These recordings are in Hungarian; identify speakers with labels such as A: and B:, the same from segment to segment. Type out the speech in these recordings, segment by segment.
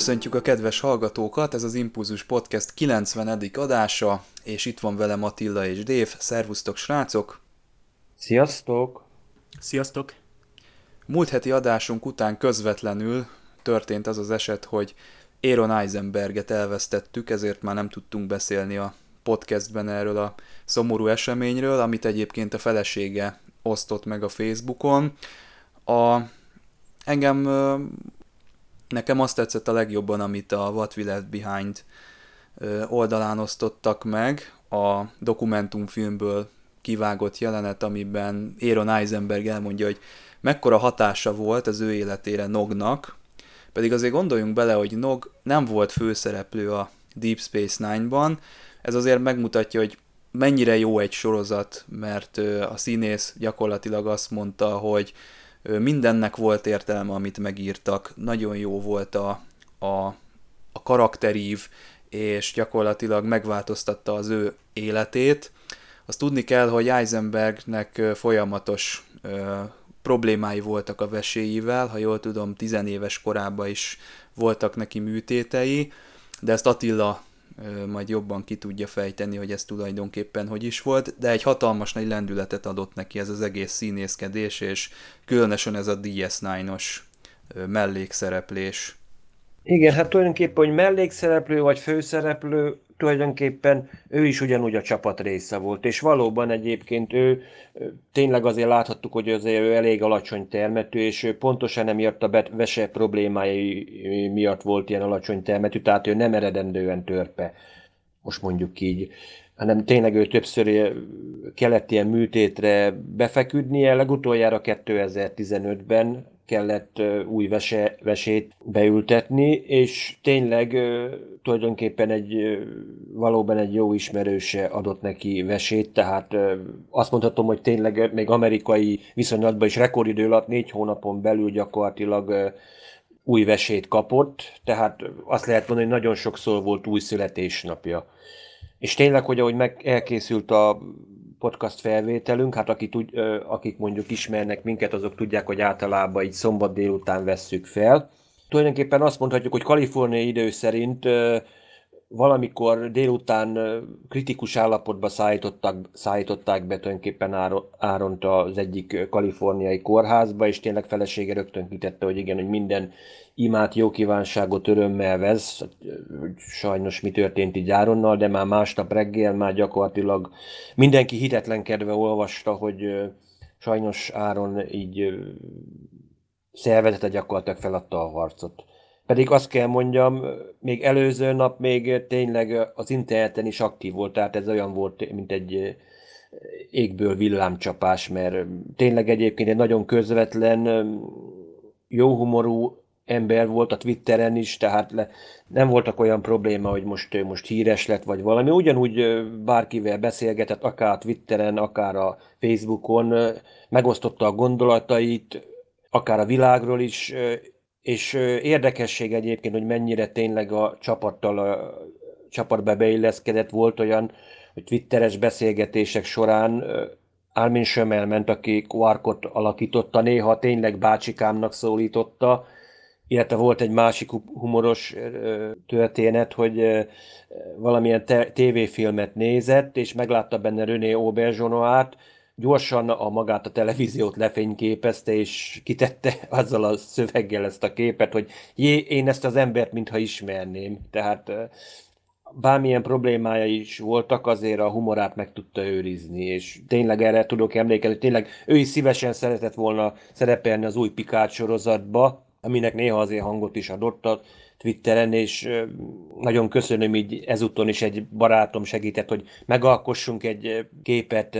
A: Köszöntjük a kedves hallgatókat, ez az Impulzus Podcast 90. adása, és itt van velem Attila és Dév. Szervusztok, srácok!
B: Sziasztok!
C: Sziasztok!
A: Múlt heti adásunk után közvetlenül történt az az eset, hogy Aaron Eisenberget elvesztettük, ezért már nem tudtunk beszélni a podcastben erről a szomorú eseményről, amit egyébként a felesége osztott meg a Facebookon. A, engem Nekem azt tetszett a legjobban, amit a What We Left Behind oldalán osztottak meg, a dokumentumfilmből kivágott jelenet, amiben Aaron Eisenberg elmondja, hogy mekkora hatása volt az ő életére Nognak, pedig azért gondoljunk bele, hogy Nog nem volt főszereplő a Deep Space Nine-ban, ez azért megmutatja, hogy mennyire jó egy sorozat, mert a színész gyakorlatilag azt mondta, hogy mindennek volt értelme, amit megírtak, nagyon jó volt a, a, a karakterív, és gyakorlatilag megváltoztatta az ő életét. Azt tudni kell, hogy Eisenbergnek folyamatos ö, problémái voltak a veséivel, ha jól tudom, tizenéves korában is voltak neki műtétei, de ezt Attila majd jobban ki tudja fejteni, hogy ez tulajdonképpen hogy is volt, de egy hatalmas nagy lendületet adott neki ez az egész színészkedés, és különösen ez a DS9-os mellékszereplés.
B: Igen, hát tulajdonképpen, hogy mellékszereplő vagy főszereplő, tulajdonképpen ő is ugyanúgy a csapat része volt, és valóban egyébként ő tényleg azért láthattuk, hogy azért ő elég alacsony termetű, és ő pontosan emiatt a vese problémái miatt volt ilyen alacsony termetű, tehát ő nem eredendően törpe, most mondjuk így. Hanem tényleg ő többször kellett ilyen műtétre befeküdnie, legutoljára 2015-ben kellett új vese, vesét beültetni, és tényleg tulajdonképpen egy valóban egy jó ismerőse adott neki vesét, tehát azt mondhatom, hogy tényleg még amerikai viszonylatban is rekordidő alatt négy hónapon belül gyakorlatilag új vesét kapott, tehát azt lehet mondani, hogy nagyon sokszor volt új születésnapja. És tényleg, hogy ahogy meg elkészült a podcast felvételünk, hát akik, akik mondjuk ismernek minket, azok tudják, hogy általában így szombat délután vesszük fel. Tulajdonképpen azt mondhatjuk, hogy Kalifornia idő szerint valamikor délután kritikus állapotba szállították, szállították be tulajdonképpen Áront az egyik kaliforniai kórházba, és tényleg felesége rögtön kitette, hogy igen, hogy minden imát, jó kívánságot örömmel vesz, hogy sajnos mi történt így Áronnal, de már másnap reggel már gyakorlatilag mindenki hitetlenkedve olvasta, hogy sajnos Áron így szervezete gyakorlatilag feladta a harcot. Pedig azt kell mondjam, még előző nap még tényleg az interneten is aktív volt, tehát ez olyan volt, mint egy égből villámcsapás, mert tényleg egyébként egy nagyon közvetlen, jó humorú ember volt a Twitteren is, tehát le, nem voltak olyan probléma, hogy most, most híres lett, vagy valami. Ugyanúgy bárkivel beszélgetett, akár a Twitteren, akár a Facebookon, megosztotta a gondolatait, akár a világról is, és érdekesség egyébként, hogy mennyire tényleg a csapattal a csapatba beilleszkedett. Volt olyan, hogy twitteres beszélgetések során Armin Sömel ment, aki Quarkot alakította, néha tényleg bácsikámnak szólította, illetve volt egy másik humoros történet, hogy valamilyen tévéfilmet nézett, és meglátta benne René Auberjonoát, gyorsan a magát a televíziót lefényképezte, és kitette azzal a szöveggel ezt a képet, hogy jé, én ezt az embert mintha ismerném. Tehát bármilyen problémája is voltak, azért a humorát meg tudta őrizni, és tényleg erre tudok emlékezni, tényleg ő is szívesen szeretett volna szerepelni az új Picard sorozatba, aminek néha azért hangot is adott a Twitteren, és nagyon köszönöm így ezúton is egy barátom segített, hogy megalkossunk egy képet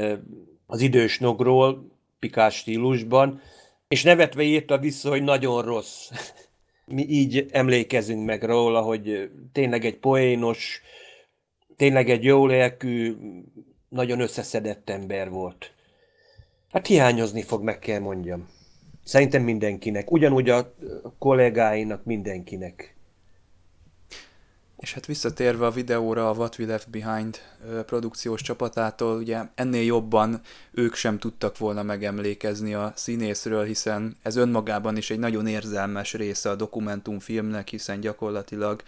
B: az idős nogról, pikás stílusban, és nevetve írta vissza, hogy nagyon rossz. Mi így emlékezünk meg róla, hogy tényleg egy poénos, tényleg egy jó lelkű, nagyon összeszedett ember volt. Hát hiányozni fog, meg kell mondjam. Szerintem mindenkinek, ugyanúgy a kollégáinak, mindenkinek.
A: És hát visszatérve a videóra a What We Left Behind produkciós csapatától, ugye ennél jobban ők sem tudtak volna megemlékezni a színészről, hiszen ez önmagában is egy nagyon érzelmes része a dokumentumfilmnek, hiszen gyakorlatilag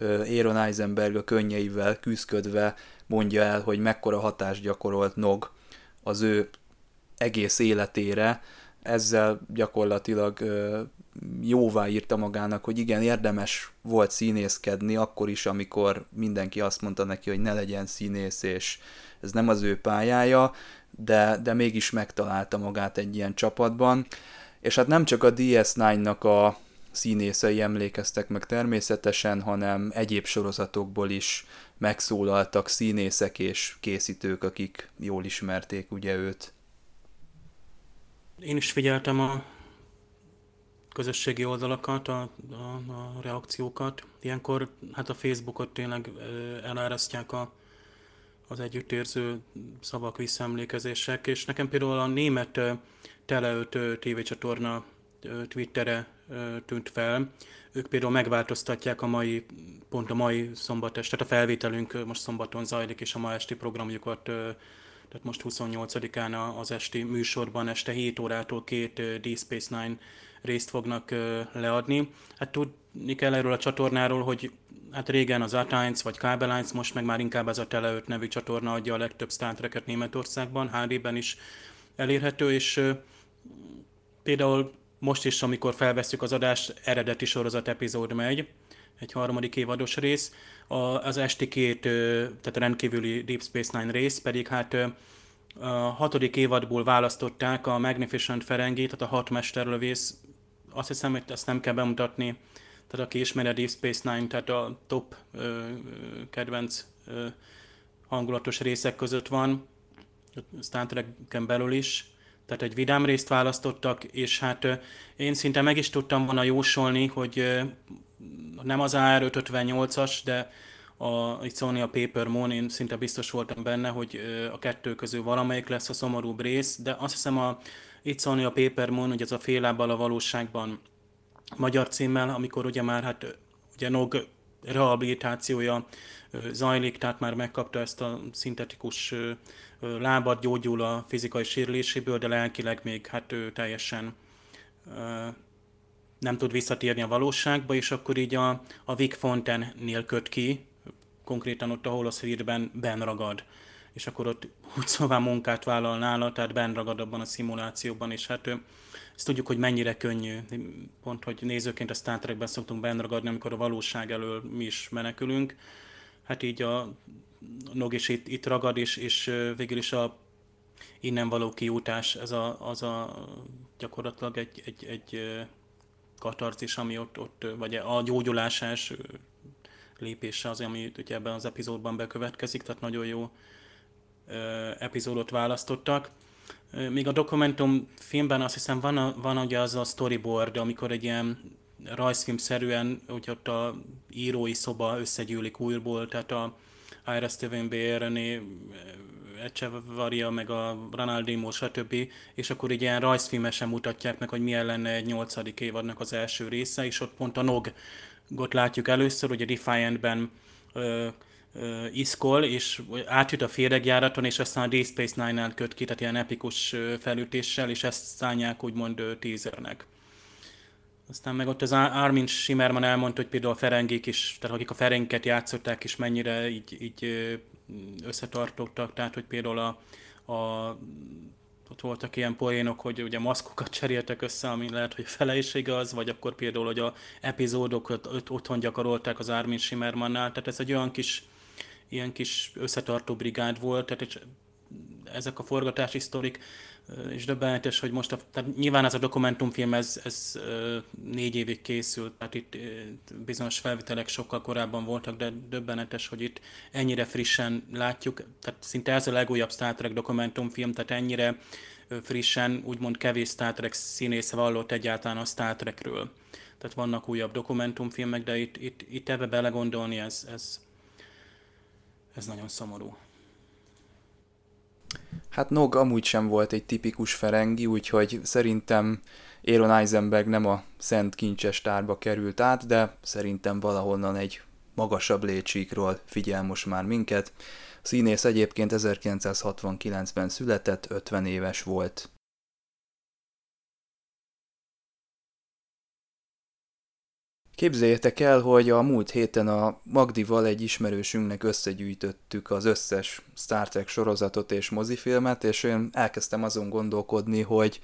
A: Aaron Eisenberg a könnyeivel küzdködve mondja el, hogy mekkora hatást gyakorolt Nog az ő egész életére, ezzel gyakorlatilag jóvá írta magának, hogy igen, érdemes volt színészkedni, akkor is, amikor mindenki azt mondta neki, hogy ne legyen színész, és ez nem az ő pályája, de, de mégis megtalálta magát egy ilyen csapatban. És hát nem csak a DS9-nak a színészei emlékeztek meg természetesen, hanem egyéb sorozatokból is megszólaltak színészek és készítők, akik jól ismerték ugye őt.
C: Én is figyeltem a közösségi oldalakat, a, a, a reakciókat. Ilyenkor hát a Facebookot tényleg elárasztják a, az együttérző szavak, visszaemlékezések, és nekem például a német Teleöt tévécsatorna Twittere tűnt fel. Ők például megváltoztatják a mai, pont a mai szombat est, tehát a felvételünk most szombaton zajlik, és a ma esti programjukat, tehát most 28-án az esti műsorban este 7 órától két D Space Nine részt fognak leadni. Hát tudni kell erről a csatornáról, hogy hát régen az Atines vagy Kabelines, most meg már inkább ez a Tele 5 nevű csatorna adja a legtöbb Star Trek-et Németországban, HD-ben is elérhető, és például most is, amikor felveszük az adást, eredeti sorozat epizód megy, egy harmadik évados rész, a, az esti két, tehát a rendkívüli Deep Space Nine rész pedig hát a hatodik évadból választották a Magnificent Ferengi, tehát a hat mesterlövész. Azt hiszem, hogy ezt nem kell bemutatni, tehát aki ismeri a Deep Space Nine, tehát a top ö, kedvenc ö, hangulatos részek között van, Star Trek-en belül is, tehát egy vidám részt választottak, és hát én szinte meg is tudtam volna jósolni, hogy nem az AR558-as, de a, szólni a Paper Moon, én szinte biztos voltam benne, hogy a kettő közül valamelyik lesz a szomorúbb rész, de azt hiszem a itt szólni a Paper Moon, hogy ez a félábbal a valóságban magyar címmel, amikor ugye már hát ugye Nog rehabilitációja zajlik, tehát már megkapta ezt a szintetikus lábat, gyógyul a fizikai sérüléséből, de lelkileg még hát teljesen nem tud visszatérni a valóságba, és akkor így a, a Vic Fontaine-nél köt ki, konkrétan ott a holoszférben ben ragad és akkor ott úgy szóval munkát vállal nála, tehát benn ragad abban a szimulációban, és hát ezt tudjuk, hogy mennyire könnyű, pont, hogy nézőként a Star Trekben szoktunk benn ragadni, amikor a valóság elől mi is menekülünk. Hát így a Nog is itt, itt ragad, és, és végül is a innen való kiutás, ez a, az a gyakorlatilag egy, egy, egy katarzis, ami ott, ott, vagy a gyógyulás első lépése az, ami ugye ebben az epizódban bekövetkezik, tehát nagyon jó epizódot választottak. Míg a dokumentum filmben azt hiszem van, a, van ugye az a storyboard, amikor egy ilyen rajzfilmszerűen, hogy ott a írói szoba összegyűlik újból, tehát a Ira Steven René Echevarria, meg a Ronaldinho, stb. És akkor egy ilyen rajzfilmesen mutatják meg, hogy milyen lenne egy nyolcadik évadnak az első része, és ott pont a Nog látjuk először, a Defiant-ben uh, iszkol, és átjut a féregjáraton, és aztán a Deep Space Nine-nál köt ki, tehát ilyen epikus felütéssel, és ezt szállják úgymond teasernek. Aztán meg ott az Armin Shimmerman elmondta, hogy például a Ferengék is, tehát akik a Ferenket játszották is mennyire így, így összetartottak, tehát hogy például a, a ott voltak ilyen poénok, hogy ugye maszkokat cseréltek össze, ami lehet, hogy fele is igaz, vagy akkor például, hogy a epizódokat otthon gyakorolták az Armin Shimmermannál, tehát ez egy olyan kis ilyen kis összetartó brigád volt, tehát ezek a forgatási sztorik, és döbbenetes, hogy most, a, tehát nyilván ez a dokumentumfilm, ez, ez négy évig készült, tehát itt bizonyos felvitelek sokkal korábban voltak, de döbbenetes, hogy itt ennyire frissen látjuk, tehát szinte ez a legújabb Star Trek dokumentumfilm, tehát ennyire frissen, úgymond kevés Star Trek színésze vallott egyáltalán a Star Trekről. Tehát vannak újabb dokumentumfilmek, de itt, itt, itt ebbe belegondolni, ez, ez, ez nagyon szomorú.
A: Hát Nog amúgy sem volt egy tipikus ferengi, úgyhogy szerintem Aaron Eisenberg nem a szent kincses tárba került át, de szerintem valahonnan egy magasabb létsíkról figyel most már minket. A színész egyébként 1969-ben született, 50 éves volt. Képzeljétek el, hogy a múlt héten a Magdival egy ismerősünknek összegyűjtöttük az összes Star Trek sorozatot és mozifilmet, és én elkezdtem azon gondolkodni, hogy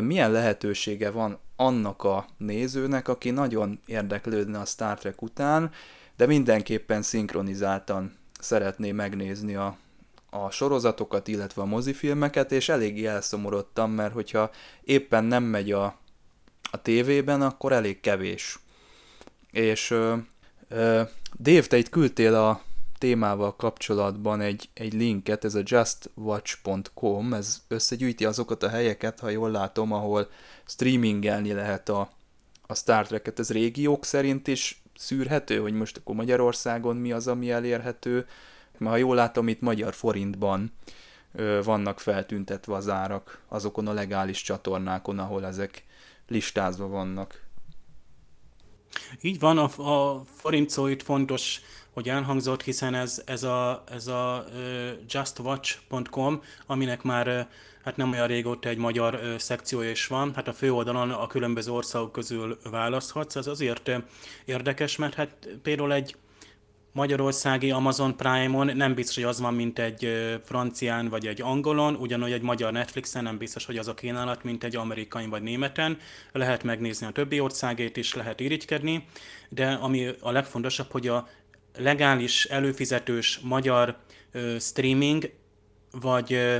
A: milyen lehetősége van annak a nézőnek, aki nagyon érdeklődne a Star Trek után, de mindenképpen szinkronizáltan szeretné megnézni a, a sorozatokat, illetve a mozifilmeket, és eléggé elszomorodtam, mert hogyha éppen nem megy a, a tévében, akkor elég kevés és uh, uh, Dave, te itt küldtél a témával kapcsolatban egy, egy linket, ez a justwatch.com, ez összegyűjti azokat a helyeket, ha jól látom, ahol streamingelni lehet a, a Star Trek-et. Ez régiók szerint is szűrhető, hogy most akkor Magyarországon mi az, ami elérhető. Mert ha jól látom, itt magyar forintban ö, vannak feltüntetve az árak azokon a legális csatornákon, ahol ezek listázva vannak.
C: Így van, a, a forint szó itt fontos, hogy elhangzott, hiszen ez, ez a, ez a uh, justwatch.com, aminek már uh, hát nem olyan régóta egy magyar uh, szekciója is van, hát a főoldalon a különböző országok közül választhatsz, ez azért uh, érdekes, mert hát például egy magyarországi Amazon Prime-on nem biztos, hogy az van, mint egy francián vagy egy angolon, ugyanúgy egy magyar Netflixen nem biztos, hogy az a kínálat, mint egy amerikai vagy németen. Lehet megnézni a többi országét is, lehet irigykedni, de ami a legfontosabb, hogy a legális, előfizetős magyar ö, streaming, vagy ö,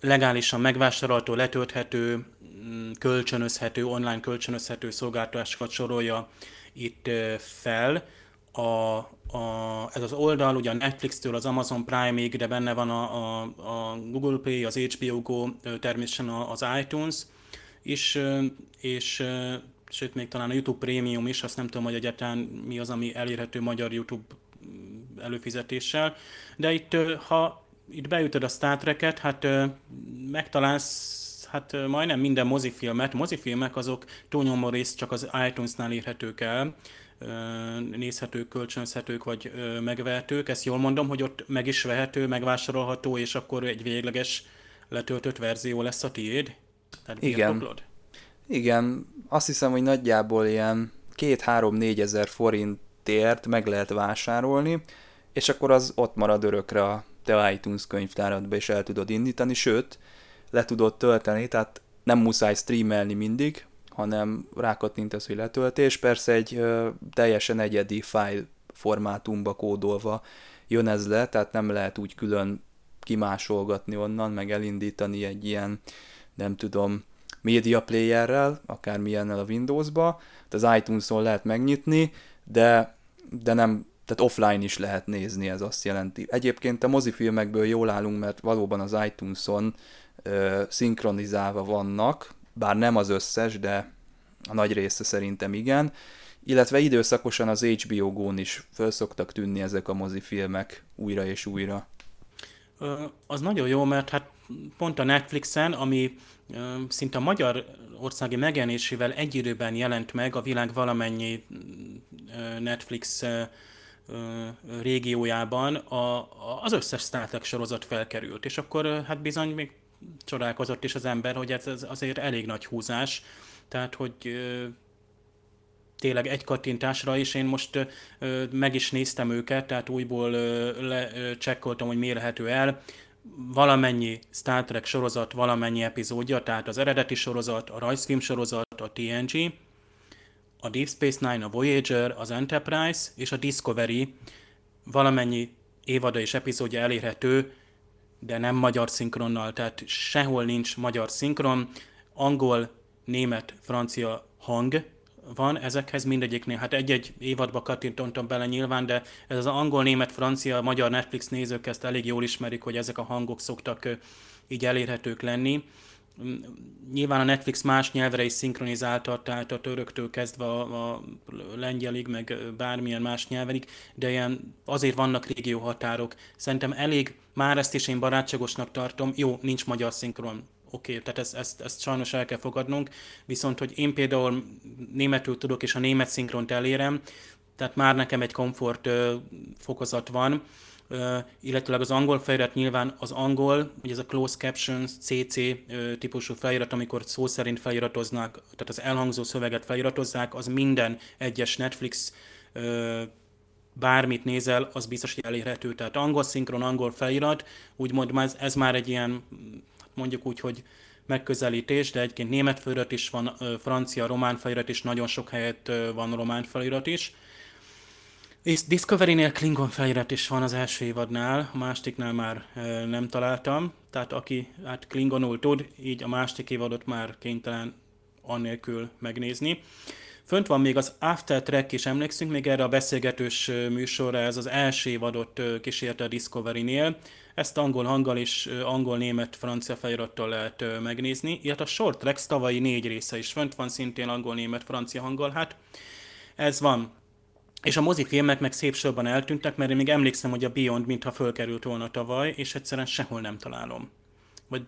C: legálisan megvásárolható, letölthető, mm, kölcsönözhető, online kölcsönözhető szolgáltatásokat sorolja itt fel, a, a, ez az oldal, ugye a Netflix-től az Amazon Prime-ig, de benne van a, a, a Google Play, az HBO Go, természetesen az iTunes is, és sőt még talán a YouTube Premium is, azt nem tudom, hogy egyáltalán mi az, ami elérhető magyar YouTube előfizetéssel, de itt, ha itt beütöd a Star Trek-et, hát megtalálsz hát majdnem minden mozifilmet. Mozifilmek azok túlnyomó részt csak az iTunes-nál érhetők el, nézhetők, kölcsönözhetők vagy megvehetők. Ezt jól mondom, hogy ott meg is vehető, megvásárolható, és akkor egy végleges letöltött verzió lesz a tiéd?
A: Tehát Igen. Igen, azt hiszem, hogy nagyjából ilyen 2-3-4 ezer forintért meg lehet vásárolni, és akkor az ott marad örökre a te iTunes könyvtáradba, és el tudod indítani, sőt, le tudod tölteni, tehát nem muszáj streamelni mindig, hanem rákattintasz, hogy letöltés. Persze egy teljesen egyedi file formátumba kódolva jön ez le, tehát nem lehet úgy külön kimásolgatni onnan, meg elindítani egy ilyen, nem tudom, media playerrel, akár milyennel a Windowsba, tehát az iTunes-on lehet megnyitni, de, de nem, tehát offline is lehet nézni, ez azt jelenti. Egyébként a mozifilmekből jól állunk, mert valóban az iTunes-on ö, szinkronizálva vannak, bár nem az összes, de a nagy része szerintem igen, illetve időszakosan az HBO Go-n is föl szoktak tűnni ezek a mozifilmek újra és újra.
C: Az nagyon jó, mert hát pont a Netflixen, ami szinte a magyar országi megjelenésével egy időben jelent meg a világ valamennyi Netflix régiójában az összes Star Trek sorozat felkerült, és akkor hát bizony még csodálkozott is az ember, hogy ez azért elég nagy húzás, tehát hogy tényleg egy kattintásra is, én most meg is néztem őket, tehát újból csekkoltam, hogy mérhető el, valamennyi Star Trek sorozat, valamennyi epizódja, tehát az eredeti sorozat, a rajzfilm sorozat, a TNG, a Deep Space Nine, a Voyager, az Enterprise és a Discovery valamennyi évada és epizódja elérhető de nem magyar szinkronnal, tehát sehol nincs magyar szinkron, angol, német, francia hang van ezekhez mindegyiknél. Hát egy-egy évadba kattintottam bele nyilván, de ez az angol, német, francia, magyar Netflix nézők ezt elég jól ismerik, hogy ezek a hangok szoktak így elérhetők lenni. Nyilván a Netflix más nyelvre is szinkronizálta, tehát a töröktől kezdve a, a lengyelig, meg bármilyen más nyelvenig, de ilyen azért vannak régió határok. Szerintem elég, már ezt is én barátságosnak tartom, jó, nincs magyar szinkron, oké, okay, tehát ezt, ezt, ezt sajnos el kell fogadnunk, viszont hogy én például németül tudok, és a német szinkront elérem, tehát már nekem egy komfort ö, fokozat van, illetőleg az angol felirat nyilván az angol, vagy ez a closed captions, CC típusú felirat, amikor szó szerint feliratoznak, tehát az elhangzó szöveget feliratozzák, az minden egyes Netflix bármit nézel, az biztos, hogy elérhető. Tehát angol szinkron, angol felirat, úgymond ez már egy ilyen, mondjuk úgy, hogy megközelítés, de egyébként német felirat is van, francia, román felirat is, nagyon sok helyet van román felirat is. Discovery-nél Klingon felirat is van az első évadnál, a másodiknál már nem találtam, tehát aki hát Klingonul tud, így a második évadot már kénytelen annélkül megnézni. Fönt van még az After Track is, emlékszünk még erre a beszélgetős műsorra, ez az első évadot kísérte a Discovery-nél. Ezt angol hanggal és angol, német, francia felirattal lehet megnézni, illetve a Short Tracks tavalyi négy része is fönt van, szintén angol, német, francia hanggal. Hát ez van. És a mozifilmek meg szép sorban eltűntek, mert én még emlékszem, hogy a Beyond mintha fölkerült volna tavaly, és egyszerűen sehol nem találom. Vagy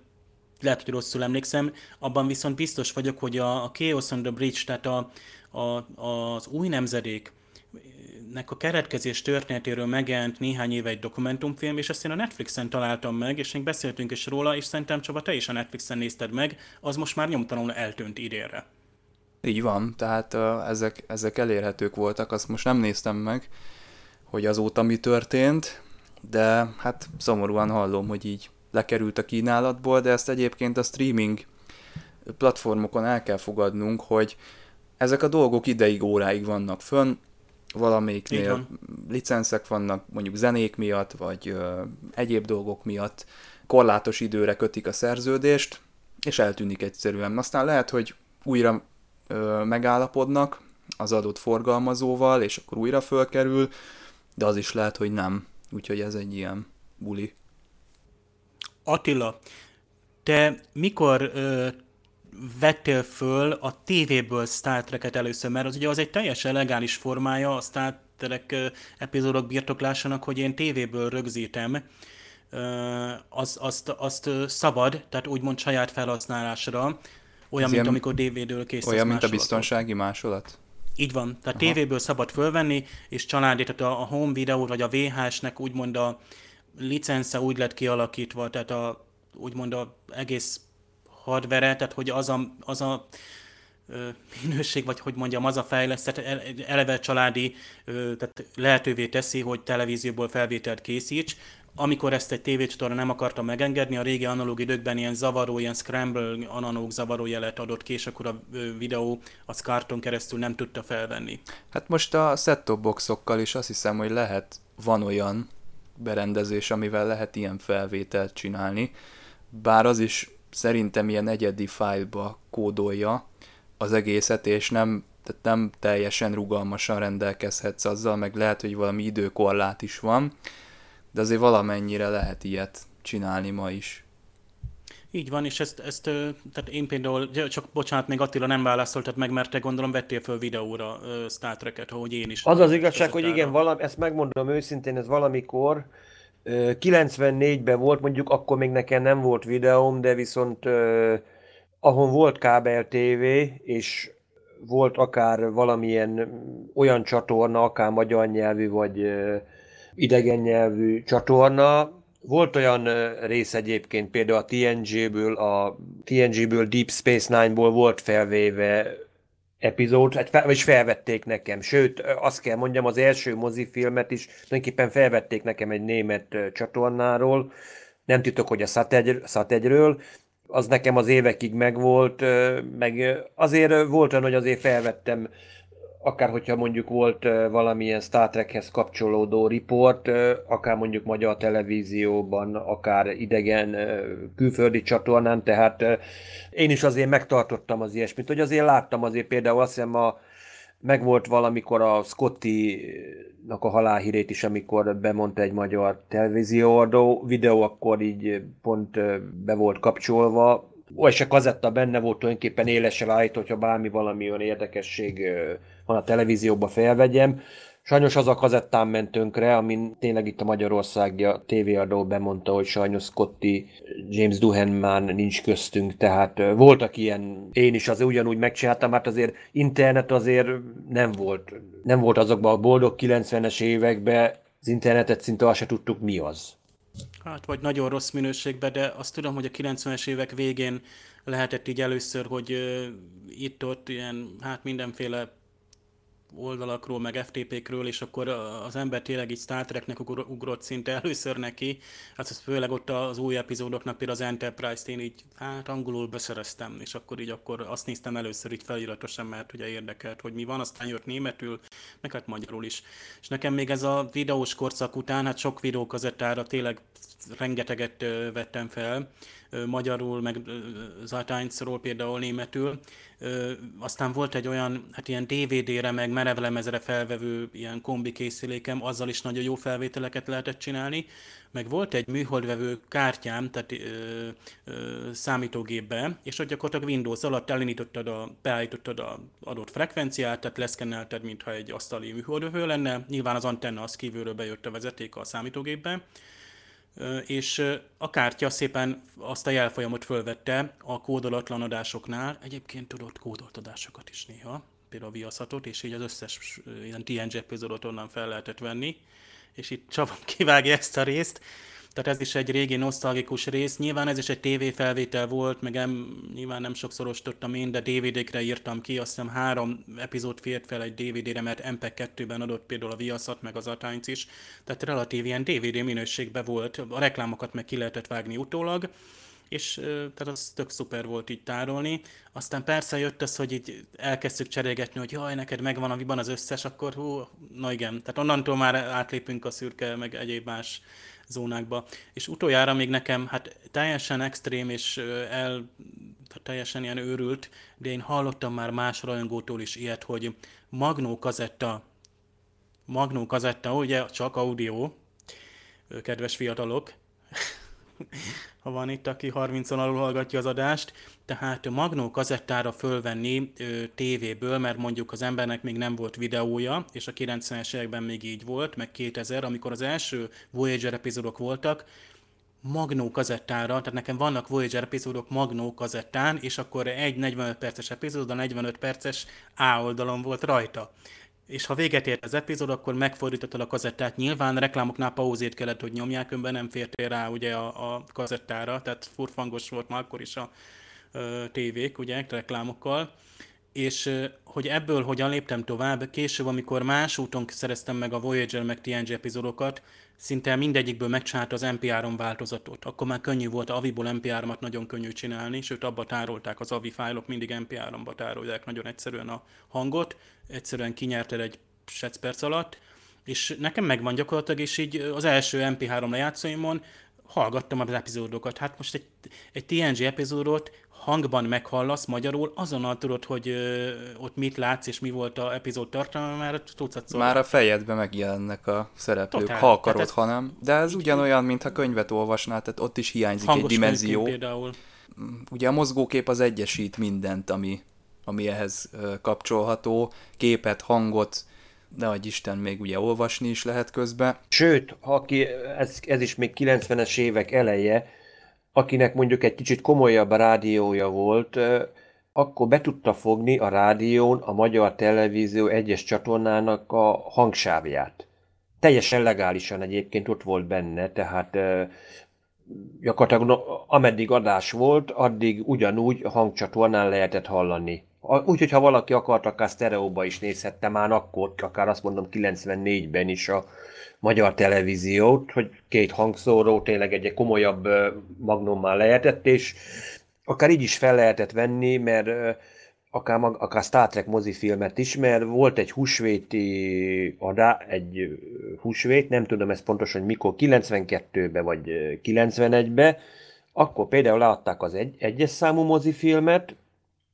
C: lehet, hogy rosszul emlékszem, abban viszont biztos vagyok, hogy a, a Chaos on the Bridge, tehát a, a, az új nemzedék, nek a keretkezés történetéről megjelent néhány éve egy dokumentumfilm, és ezt én a Netflixen találtam meg, és még beszéltünk is róla, és szerintem Csaba, te is a Netflixen nézted meg, az most már nyomtalanul eltűnt idénre.
A: Így van, tehát ezek, ezek elérhetők voltak, azt most nem néztem meg, hogy azóta mi történt, de hát szomorúan hallom, hogy így lekerült a kínálatból, de ezt egyébként a streaming platformokon el kell fogadnunk, hogy ezek a dolgok ideig, óráig vannak fönn, valamelyiknél van. licenszek vannak, mondjuk zenék miatt, vagy ö, egyéb dolgok miatt korlátos időre kötik a szerződést, és eltűnik egyszerűen. Aztán lehet, hogy újra ö, megállapodnak az adott forgalmazóval, és akkor újra fölkerül, de az is lehet, hogy nem. Úgyhogy ez egy ilyen buli.
C: Attila, te mikor ö, vettél föl a tévéből Star Trek-et először, mert az ugye az egy teljesen legális formája a Star Trek epizódok birtoklásának, hogy én tévéből rögzítem, az, azt, azt szabad, tehát úgymond saját felhasználásra, olyan, mint amikor DVD-ről készítesz
A: Olyan, mint a biztonsági másolat?
C: Így van, tehát Aha. tévéből szabad fölvenni, és családi, tehát a, a home videó vagy a VHS-nek úgymond a licence úgy lett kialakítva, tehát a, úgymond a egész hardware tehát hogy az a, az a minőség, vagy hogy mondjam, az a fejlesztett, eleve családi, tehát lehetővé teszi, hogy televízióból felvételt készíts. Amikor ezt egy tévécsatorna nem akarta megengedni, a régi analóg időkben ilyen zavaró, ilyen scramble analóg zavaró jelet adott ki, és akkor a videó az karton keresztül nem tudta felvenni.
A: Hát most a set-top boxokkal is azt hiszem, hogy lehet, van olyan berendezés, amivel lehet ilyen felvételt csinálni, bár az is szerintem ilyen egyedi fájlba kódolja az egészet, és nem, tehát nem teljesen rugalmasan rendelkezhetsz azzal, meg lehet, hogy valami időkorlát is van, de azért valamennyire lehet ilyet csinálni ma is.
C: Így van, és ezt, ezt tehát én például, csak bocsánat, még Attila nem válaszoltad meg, mert te gondolom vettél föl videóra Star Trek-et, ahogy én is.
B: Az az igazság, hogy igen, valami, ezt megmondom őszintén, ez valamikor 94-ben volt, mondjuk akkor még nekem nem volt videóm, de viszont ahol volt kábel TV, és volt akár valamilyen olyan csatorna, akár magyar nyelvű, vagy idegen nyelvű csatorna, volt olyan rész egyébként, például a TNG-ből, a TNG-ből Deep Space Nine-ból volt felvéve epizód, hát vagy felvették nekem. Sőt, azt kell mondjam, az első mozifilmet is tulajdonképpen felvették nekem egy német csatornáról, nem titok, hogy a Szategyről, az nekem az évekig megvolt, meg azért volt olyan, hogy azért felvettem akár hogyha mondjuk volt valamilyen Star Trekhez kapcsolódó riport, akár mondjuk magyar televízióban, akár idegen külföldi csatornán, tehát én is azért megtartottam az ilyesmit, hogy azért láttam azért például azt hiszem a meg volt valamikor a Scotty-nak a halálhírét is, amikor bemondta egy magyar televízióadó videó, akkor így pont be volt kapcsolva, és a kazetta benne volt tulajdonképpen élesen állít, hogyha bármi valami olyan érdekesség van a televízióba felvegyem. Sajnos az a kazettán ment tönkre, amin tényleg itt a Magyarországi a tévéadó bemondta, hogy sajnos Scotty, James Duhan már nincs köztünk, tehát voltak ilyen, én is az ugyanúgy megcsináltam, hát azért internet azért nem volt, nem volt azokban a boldog 90-es években, az internetet szinte azt se tudtuk mi az.
C: Hát vagy nagyon rossz minőségben, de azt tudom, hogy a 90-es évek végén lehetett így először, hogy itt-ott ilyen, hát mindenféle oldalakról, meg FTP-kről, és akkor az ember tényleg így Star Treknek ugrott szinte először neki, hát ez főleg ott az új epizódoknak, például az Enterprise-t én így hát angolul beszereztem, és akkor így akkor azt néztem először így feliratosan, mert ugye érdekelt, hogy mi van, aztán jött németül, meg hát magyarul is. És nekem még ez a videós korszak után, hát sok videókazettára tényleg rengeteget vettem fel, magyarul, meg Zatánycról például németül. Aztán volt egy olyan, hát ilyen DVD-re, meg merevlemezre felvevő ilyen kombi készülékem, azzal is nagyon jó felvételeket lehetett csinálni. Meg volt egy műholdvevő kártyám, tehát ö, ö, számítógépbe, és ott gyakorlatilag Windows alatt elindítottad a, beállítottad a adott frekvenciát, tehát leszkennelted, mintha egy asztali műholdvevő lenne. Nyilván az antenna az kívülről bejött a vezeték a számítógépbe és a kártya szépen azt a jelfolyamot fölvette a kódolatlan adásoknál, egyébként tudott kódolt adásokat is néha, például a viaszatot, és így az összes ilyen TNG epizódot onnan fel lehetett venni, és itt Csaba kivágja ezt a részt, tehát ez is egy régi nosztalgikus rész. Nyilván ez is egy tévéfelvétel volt, meg em, nyilván nem sokszor ostottam én, de DVD-kre írtam ki, azt hiszem három epizód fért fel egy DVD-re, mert MP2-ben adott például a Viaszat, meg az Atánc is, tehát relatív ilyen DVD minőségben volt, a reklámokat meg ki lehetett vágni utólag, és tehát az tök szuper volt így tárolni. Aztán persze jött az, hogy így elkezdtük cserélgetni, hogy jaj, neked megvan a viban az összes, akkor hú, na igen, tehát onnantól már átlépünk a szürke, meg egyéb más zónákba. És utoljára még nekem, hát teljesen extrém és el, teljesen ilyen őrült, de én hallottam már más rajongótól is ilyet, hogy Magnó kazetta, Magnó kazetta, ugye csak audio, kedves fiatalok, ha van itt, aki 30-on alul hallgatja az adást, tehát Magnó kazettára fölvenni ö, tévéből, mert mondjuk az embernek még nem volt videója, és a 90-es években még így volt, meg 2000, amikor az első Voyager epizódok voltak, Magnó kazettára, tehát nekem vannak Voyager epizódok Magnó kazettán, és akkor egy 45 perces epizód, a 45 perces A oldalon volt rajta és ha véget ért az epizód, akkor megfordítottad a kazettát. Nyilván reklámoknál pauzét kellett, hogy nyomják, önben nem fértél rá ugye a, a kazettára, tehát furfangos volt már akkor is a ö, tévék, ugye, reklámokkal. És hogy ebből hogyan léptem tovább, később, amikor más úton szereztem meg a Voyager meg TNG epizódokat, szinte mindegyikből megcsinálta az MP3 változatot. Akkor már könnyű volt, a Aviból MP3-at nagyon könnyű csinálni, sőt abba tárolták az Avi fájlok, mindig MP3-ba tárolják nagyon egyszerűen a hangot, egyszerűen kinyerted egy perc alatt, és nekem megvan gyakorlatilag, és így az első MP3 lejátszóimon hallgattam az epizódokat. Hát most egy, egy TNG epizódot hangban meghallasz magyarul, azonnal tudod, hogy ö, ott mit látsz, és mi volt a epizód tartalma, mert tudsz
A: szólni. Már a fejedbe megjelennek a szereplők, Totál. ha akarod, ez, ha nem. De ez ugyanolyan, mintha könyvet olvasnál, tehát ott is hiányzik egy dimenzió. például. Ugye a mozgókép az egyesít mindent, ami, ami ehhez kapcsolható, képet, hangot, de hogy Isten még ugye olvasni is lehet közben.
B: Sőt, ha ki, ez, ez is még 90-es évek eleje, akinek mondjuk egy kicsit komolyabb rádiója volt, akkor be tudta fogni a rádión a magyar televízió egyes csatornának a hangsávját. Teljesen legálisan egyébként ott volt benne, tehát gyakorlatilag ameddig adás volt, addig ugyanúgy a hangcsatornán lehetett hallani. Úgyhogy ha valaki akart, akár sztereóba is nézhette már akkor, akár azt mondom 94-ben is a magyar televíziót, hogy két hangszóró tényleg egy komolyabb magnummal lehetett, és akár így is fel lehetett venni, mert akár, mag, akár Star Trek mozifilmet is, mert volt egy húsvéti adá, egy húsvét, nem tudom ez pontosan, hogy mikor, 92-be vagy 91-be, akkor például leadták az egy, egyes számú mozifilmet,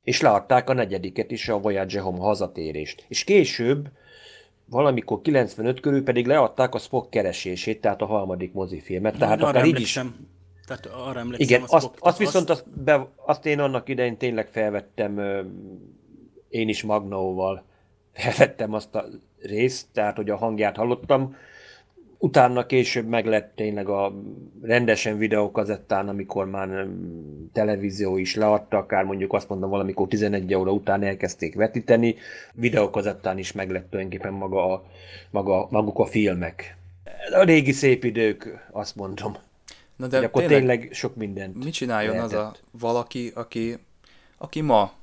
B: és leadták a negyediket is, a Voyager Home hazatérést. És később, valamikor 95 körül pedig leadták a Spock keresését, tehát a harmadik mozifilmet. Tehát akár így is,
C: tehát arra emlékszem,
B: Igen, azt, azt, azt viszont azt, be, azt én annak idején tényleg felvettem, én is Magnóval felvettem azt a részt, tehát hogy a hangját hallottam. Utána később meg lett tényleg a rendesen videókazettán, amikor már televízió is leadta, akár mondjuk azt mondom valamikor 11 óra után elkezdték vetíteni, videókazettán is meg lett tulajdonképpen maga, a, maga, maguk a filmek. A régi szép idők, azt mondom. Na de akkor tényleg, tényleg sok mindent
A: Mit csináljon lehetett. az a valaki, aki, aki ma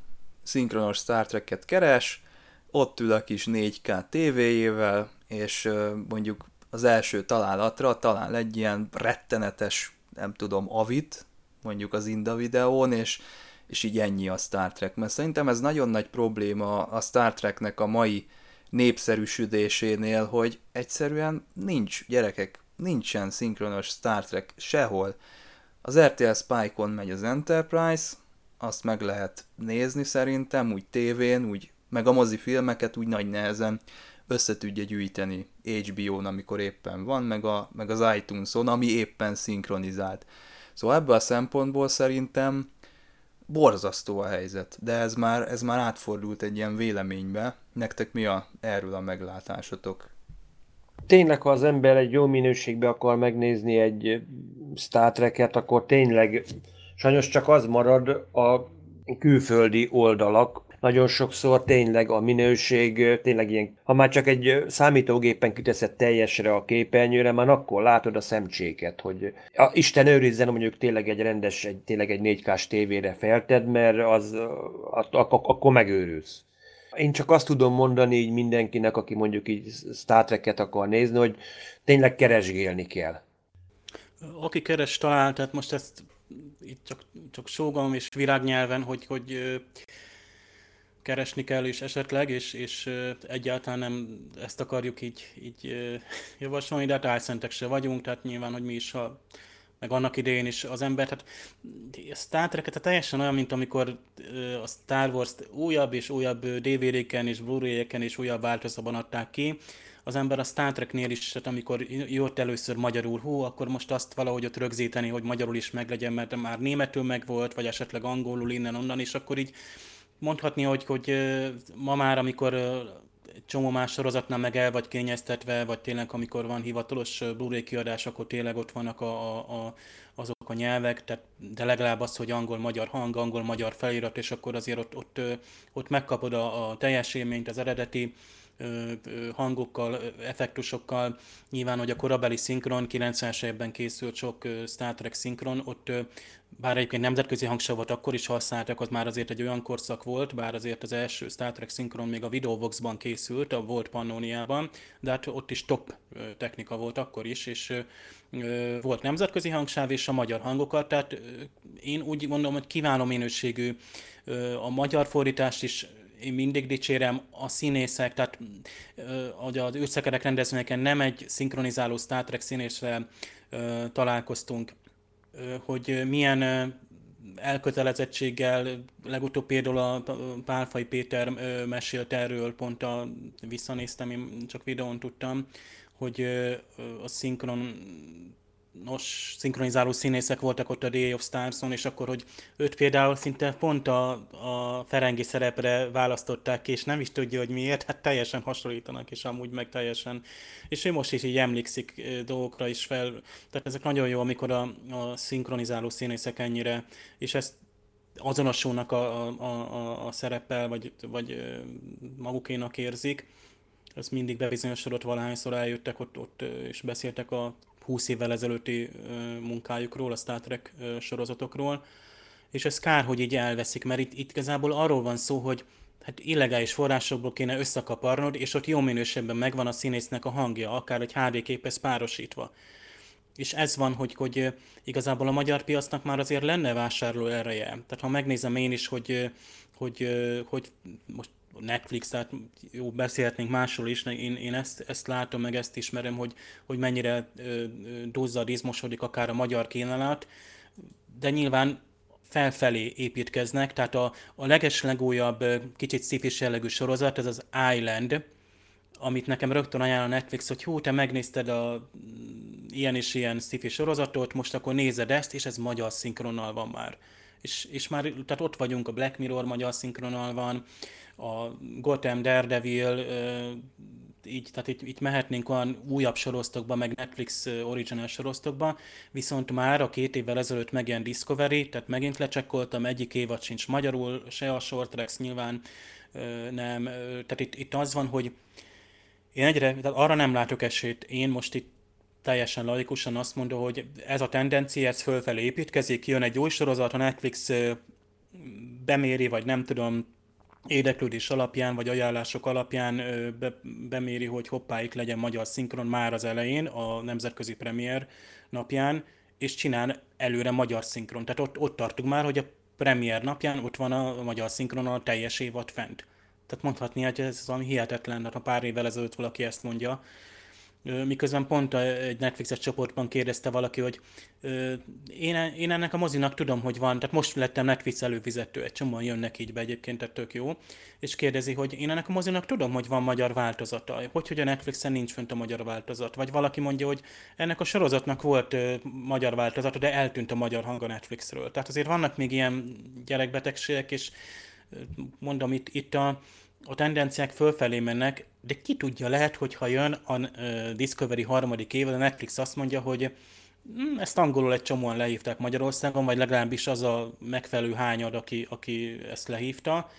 A: szinkronos Star Trek-et keres, ott ül a kis 4K tévéjével, és mondjuk az első találatra talál egy ilyen rettenetes, nem tudom, avit, mondjuk az Inda videón, és, és így ennyi a Star Trek. Mert szerintem ez nagyon nagy probléma a Star Treknek a mai népszerűsödésénél, hogy egyszerűen nincs, gyerekek, nincsen szinkronos Star Trek sehol. Az RTL Spike-on megy az Enterprise, azt meg lehet nézni szerintem, úgy tévén, úgy, meg a mozifilmeket úgy nagy nehezen össze tudja gyűjteni HBO-n, amikor éppen van, meg, a, meg az iTunes-on, ami éppen szinkronizált. Szóval ebből a szempontból szerintem borzasztó a helyzet, de ez már, ez már átfordult egy ilyen véleménybe. Nektek mi a, erről a meglátásotok?
B: tényleg, ha az ember egy jó minőségbe akar megnézni egy Star Trek-et, akkor tényleg sajnos csak az marad a külföldi oldalak, nagyon sokszor tényleg a minőség, tényleg ilyen, ha már csak egy számítógépen kiteszed teljesre a képernyőre, már akkor látod a szemcséket, hogy a, Isten őrizzen, mondjuk tényleg egy rendes, egy, tényleg egy 4K-s tévére felted, mert az, akkor megőrülsz. Én csak azt tudom mondani így mindenkinek, aki mondjuk így Star Trek-et akar nézni, hogy tényleg keresgélni kell.
C: Aki keres talál, tehát most ezt itt csak, csak sógalom és virágnyelven, hogy, hogy keresni kell és esetleg, és, és egyáltalán nem ezt akarjuk így, így javasolni, de hát álszentek se vagyunk, tehát nyilván, hogy mi is, ha meg annak idején is az ember, tehát a Star trek tehát teljesen olyan, mint amikor a Star Wars-t újabb és újabb DVD-ken és Blu-ray-eken és újabb változatban adták ki, az ember a Star Treknél is, tehát amikor jött először magyarul, hú, akkor most azt valahogy ott rögzíteni, hogy magyarul is meglegyen, mert már németül meg volt, vagy esetleg angolul innen-onnan, és akkor így mondhatni, hogy, hogy ma már, amikor csomó más sorozatnál meg el vagy kényeztetve, vagy tényleg amikor van hivatalos Blu-ray kiadás, akkor tényleg ott vannak a, a, a, azok a nyelvek, tehát, de legalább az, hogy angol-magyar hang, angol-magyar felirat, és akkor azért ott, ott, ott megkapod a, a teljes élményt, az eredeti hangokkal, effektusokkal. Nyilván, hogy a korabeli szinkron, 90-es évben készült sok Star Trek szinkron, ott bár egyébként nemzetközi hangsavat akkor is használtak, az már azért egy olyan korszak volt, bár azért az első Star Trek szinkron még a Videovox-ban készült, a volt Pannoniában, de hát ott is top technika volt akkor is, és volt nemzetközi hangsáv és a magyar hangokat, tehát én úgy gondolom, hogy kiváló minőségű a magyar fordítást is én mindig dicsérem a színészek, tehát hogy az űrszekerek rendezvényeken nem egy szinkronizáló Star Trek színéssel találkoztunk, hogy milyen elkötelezettséggel, legutóbb például a Pálfai Péter mesélt erről, pont a, visszanéztem, én csak videón tudtam, hogy a szinkron nos, szinkronizáló színészek voltak ott a Day of Stars-on, és akkor, hogy őt például szinte pont a, a Ferengi szerepre választották és nem is tudja, hogy miért, hát teljesen hasonlítanak, és amúgy meg teljesen, és ő most is így emlékszik dolgokra is fel, tehát ezek nagyon jó, amikor a, a szinkronizáló színészek ennyire, és ezt azonosulnak a, a, a, a szereppel, vagy, vagy magukénak érzik, ez mindig bebizonyosodott, valahányszor eljöttek ott, ott és beszéltek a 20 évvel ezelőtti munkájukról, a Star Trek sorozatokról, és ez kár, hogy így elveszik, mert itt, itt igazából arról van szó, hogy hát illegális forrásokból kéne összekaparnod, és ott jó minőségben megvan a színésznek a hangja, akár egy HD képhez párosítva. És ez van, hogy, hogy igazából a magyar piacnak már azért lenne vásárló ereje. Tehát ha megnézem én is, hogy, hogy, hogy most Netflix, tehát jó, beszélhetnénk másról is, én, én ezt, ezt látom, meg ezt ismerem, hogy, hogy mennyire duzzad, izmosodik akár a magyar kínálat, de nyilván felfelé építkeznek, tehát a, a leges legújabb, kicsit szifis jellegű sorozat, ez az Island, amit nekem rögtön ajánl a Netflix, hogy hú, te megnézted a ilyen és ilyen sci sorozatot, most akkor nézed ezt, és ez magyar szinkronnal van már. És, és már, tehát ott vagyunk, a Black Mirror magyar szinkronnal van, a Gotham Daredevil, így, tehát itt, itt mehetnénk olyan újabb sorosztokba, meg Netflix original sorosztokba, viszont már a két évvel ezelőtt megjelent Discovery, tehát megint lecsekkoltam, egyik évad sincs magyarul, se a Short Tracks nyilván nem, tehát itt, itt az van, hogy én egyre, tehát arra nem látok esélyt, én most itt teljesen laikusan azt mondom, hogy ez a tendencia, ez fölfelé építkezik, jön egy új sorozat, a Netflix beméri, vagy nem tudom, érdeklődés alapján, vagy ajánlások alapján be, beméri, hogy hoppá, itt legyen magyar szinkron már az elején, a nemzetközi premier napján, és csinál előre magyar szinkron. Tehát ott, ott tartunk már, hogy a premier napján ott van a magyar szinkron a teljes évad fent. Tehát mondhatni, hogy ez valami hihetetlen, ha pár évvel ezelőtt valaki ezt mondja, miközben pont egy Netflixes csoportban kérdezte valaki, hogy én, én ennek a mozinak tudom, hogy van, tehát most lettem Netflix előfizető, egy csomóan jönnek így be egyébként, tehát tök jó, és kérdezi, hogy én ennek a mozinak tudom, hogy van magyar változata, hogy, hogy a Netflixen nincs fönt a magyar változat, vagy valaki mondja, hogy ennek a sorozatnak volt magyar változata, de eltűnt a magyar hang a Netflixről. Tehát azért vannak még ilyen gyerekbetegségek, és mondom, itt, itt a, a tendenciák fölfelé mennek, de ki tudja, lehet, hogy ha jön a Discovery harmadik év, a Netflix azt mondja, hogy hm, ezt angolul egy csomóan lehívták Magyarországon, vagy legalábbis az a megfelelő hányad, aki, aki ezt lehívta,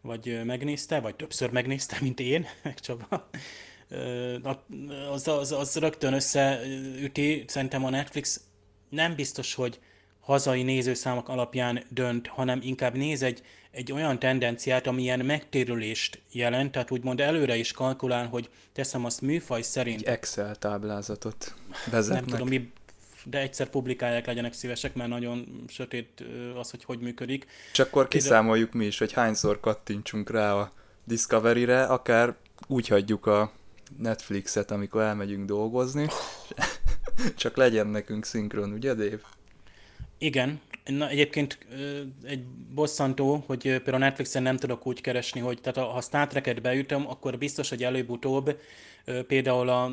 C: vagy megnézte, vagy többször megnézte, mint én, meg Csaba. Az, az, az rögtön összeüti, szerintem a Netflix nem biztos, hogy hazai nézőszámok alapján dönt, hanem inkább néz egy, egy olyan tendenciát, ami ilyen megtérülést jelent, tehát úgymond előre is kalkulál, hogy teszem azt műfaj szerint.
A: Egy Excel táblázatot vezetnek.
C: Nem tudom, mi, de egyszer publikálják, legyenek szívesek, mert nagyon sötét az, hogy hogy működik.
A: Csak akkor kiszámoljuk mi is, hogy hányszor kattintsunk rá a Discovery-re, akár úgy hagyjuk a Netflixet, amikor elmegyünk dolgozni. Csak legyen nekünk szinkron, ugye Dave?
C: Igen, Na, egyébként egy bosszantó, hogy például Netflixen nem tudok úgy keresni, hogy tehát ha Star Trek-et beütöm, akkor biztos, hogy előbb-utóbb például a,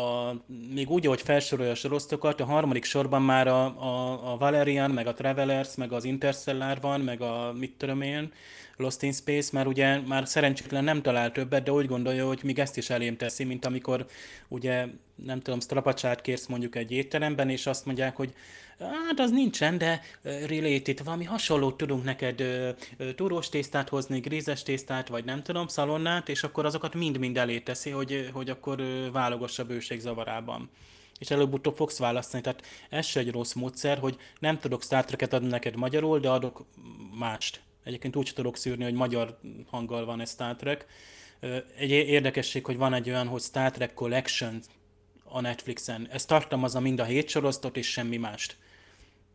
C: a, még úgy, hogy felsorolja a sorosztokat, a harmadik sorban már a, a, a Valerian, meg a Travelers, meg az Interstellar van, meg a mit tudom én, Lost in Space, már ugye már szerencsétlen nem talál többet, de úgy gondolja, hogy még ezt is elém teszi, mint amikor ugye nem tudom, strapacsát kérsz mondjuk egy étteremben, és azt mondják, hogy hát az nincsen, de related, valami hasonlót tudunk neked túrós tésztát hozni, grízes tésztát, vagy nem tudom, szalonnát, és akkor azokat mind-mind elé teszi, hogy, hogy akkor válogass a bőség zavarában és előbb-utóbb fogsz választani. Tehát ez se egy rossz módszer, hogy nem tudok Star adni neked magyarul, de adok mást. Egyébként úgy tudok szűrni, hogy magyar hanggal van ez Star Trek. Egy érdekesség, hogy van egy olyan, hogy Star Trek Collection a Netflixen. Ez tartalmazza mind a hét sorosztot és semmi mást.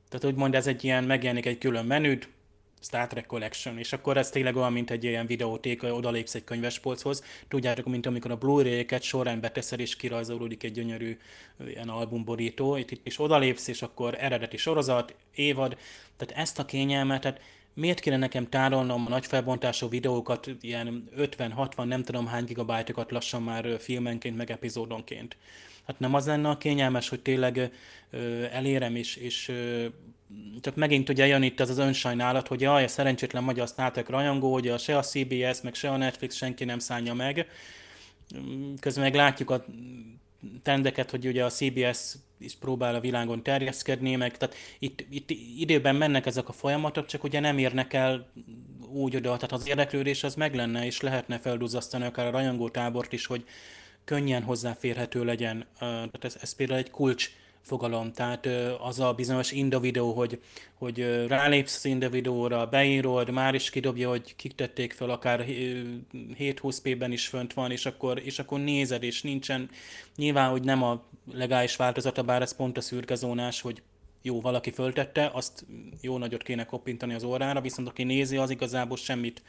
C: Tehát úgymond ez egy ilyen, megjelenik egy külön menüd, Star Trek Collection, és akkor ez tényleg olyan, mint egy ilyen videótéka, odalépsz egy könyvespolchoz. Tudjátok, mint amikor a Blu-ray-eket során beteszel, és kirajzolódik egy gyönyörű ilyen albumborító, itt is odalépsz, és akkor eredeti sorozat, évad, tehát ezt a kényelmet, tehát miért kéne nekem tárolnom a nagy felbontású videókat, ilyen 50-60, nem tudom hány gigabájtokat lassan már filmenként, meg epizódonként. Hát nem az lenne a kényelmes, hogy tényleg ö, elérem, és, és ö, csak megint ugye jön itt az az önsajnálat, hogy jaj, a szerencsétlen magyar Star Trek rajongó, a, se a CBS, meg se a Netflix senki nem szánja meg. Közben meg látjuk a tendeket, hogy ugye a CBS is próbál a világon terjeszkedni, meg tehát itt, itt időben mennek ezek a folyamatok, csak ugye nem érnek el úgy oda, tehát az érdeklődés az meg lenne, és lehetne felduzzasztani akár a rajongó tábort is, hogy könnyen hozzáférhető legyen. Tehát ez, ez például egy kulcs fogalom. Tehát az a bizonyos Inda videó, hogy, hogy rálépsz az Inda videóra, beírod, már is kidobja, hogy kik tették fel, akár 720p-ben is fönt van, és akkor, és akkor nézed, és nincsen, nyilván, hogy nem a legális változata, bár ez pont a szürkezónás, hogy jó, valaki föltette, azt jó nagyot kéne koppintani az órára, viszont aki nézi, az igazából semmit,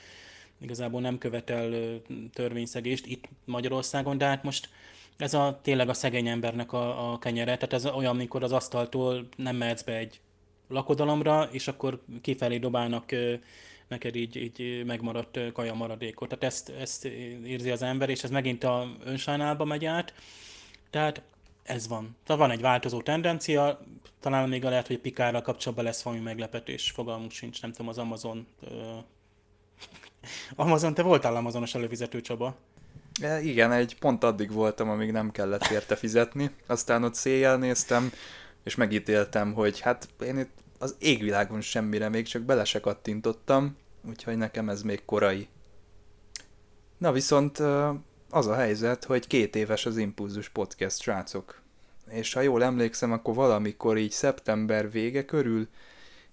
C: igazából nem követel törvényszegést itt Magyarországon, de hát most ez a tényleg a szegény embernek a, a kenyere, tehát ez olyan, amikor az asztaltól nem mehetsz be egy lakodalomra, és akkor kifelé dobálnak neked így, így megmaradt kaja maradékot. Tehát ezt, ezt érzi az ember, és ez megint a önsajnálba megy át. Tehát ez van. Tehát van egy változó tendencia, talán még lehet, hogy Pikárral kapcsolatban lesz valami meglepetés, fogalmunk sincs, nem tudom, az Amazon... Amazon, te voltál Amazonos előfizető Csaba?
A: E, igen, egy pont addig voltam, amíg nem kellett érte fizetni. Aztán ott széjjel néztem, és megítéltem, hogy hát én itt az égvilágon semmire még csak bele se kattintottam, úgyhogy nekem ez még korai. Na viszont az a helyzet, hogy két éves az Impulzus Podcast, srácok. És ha jól emlékszem, akkor valamikor így szeptember vége körül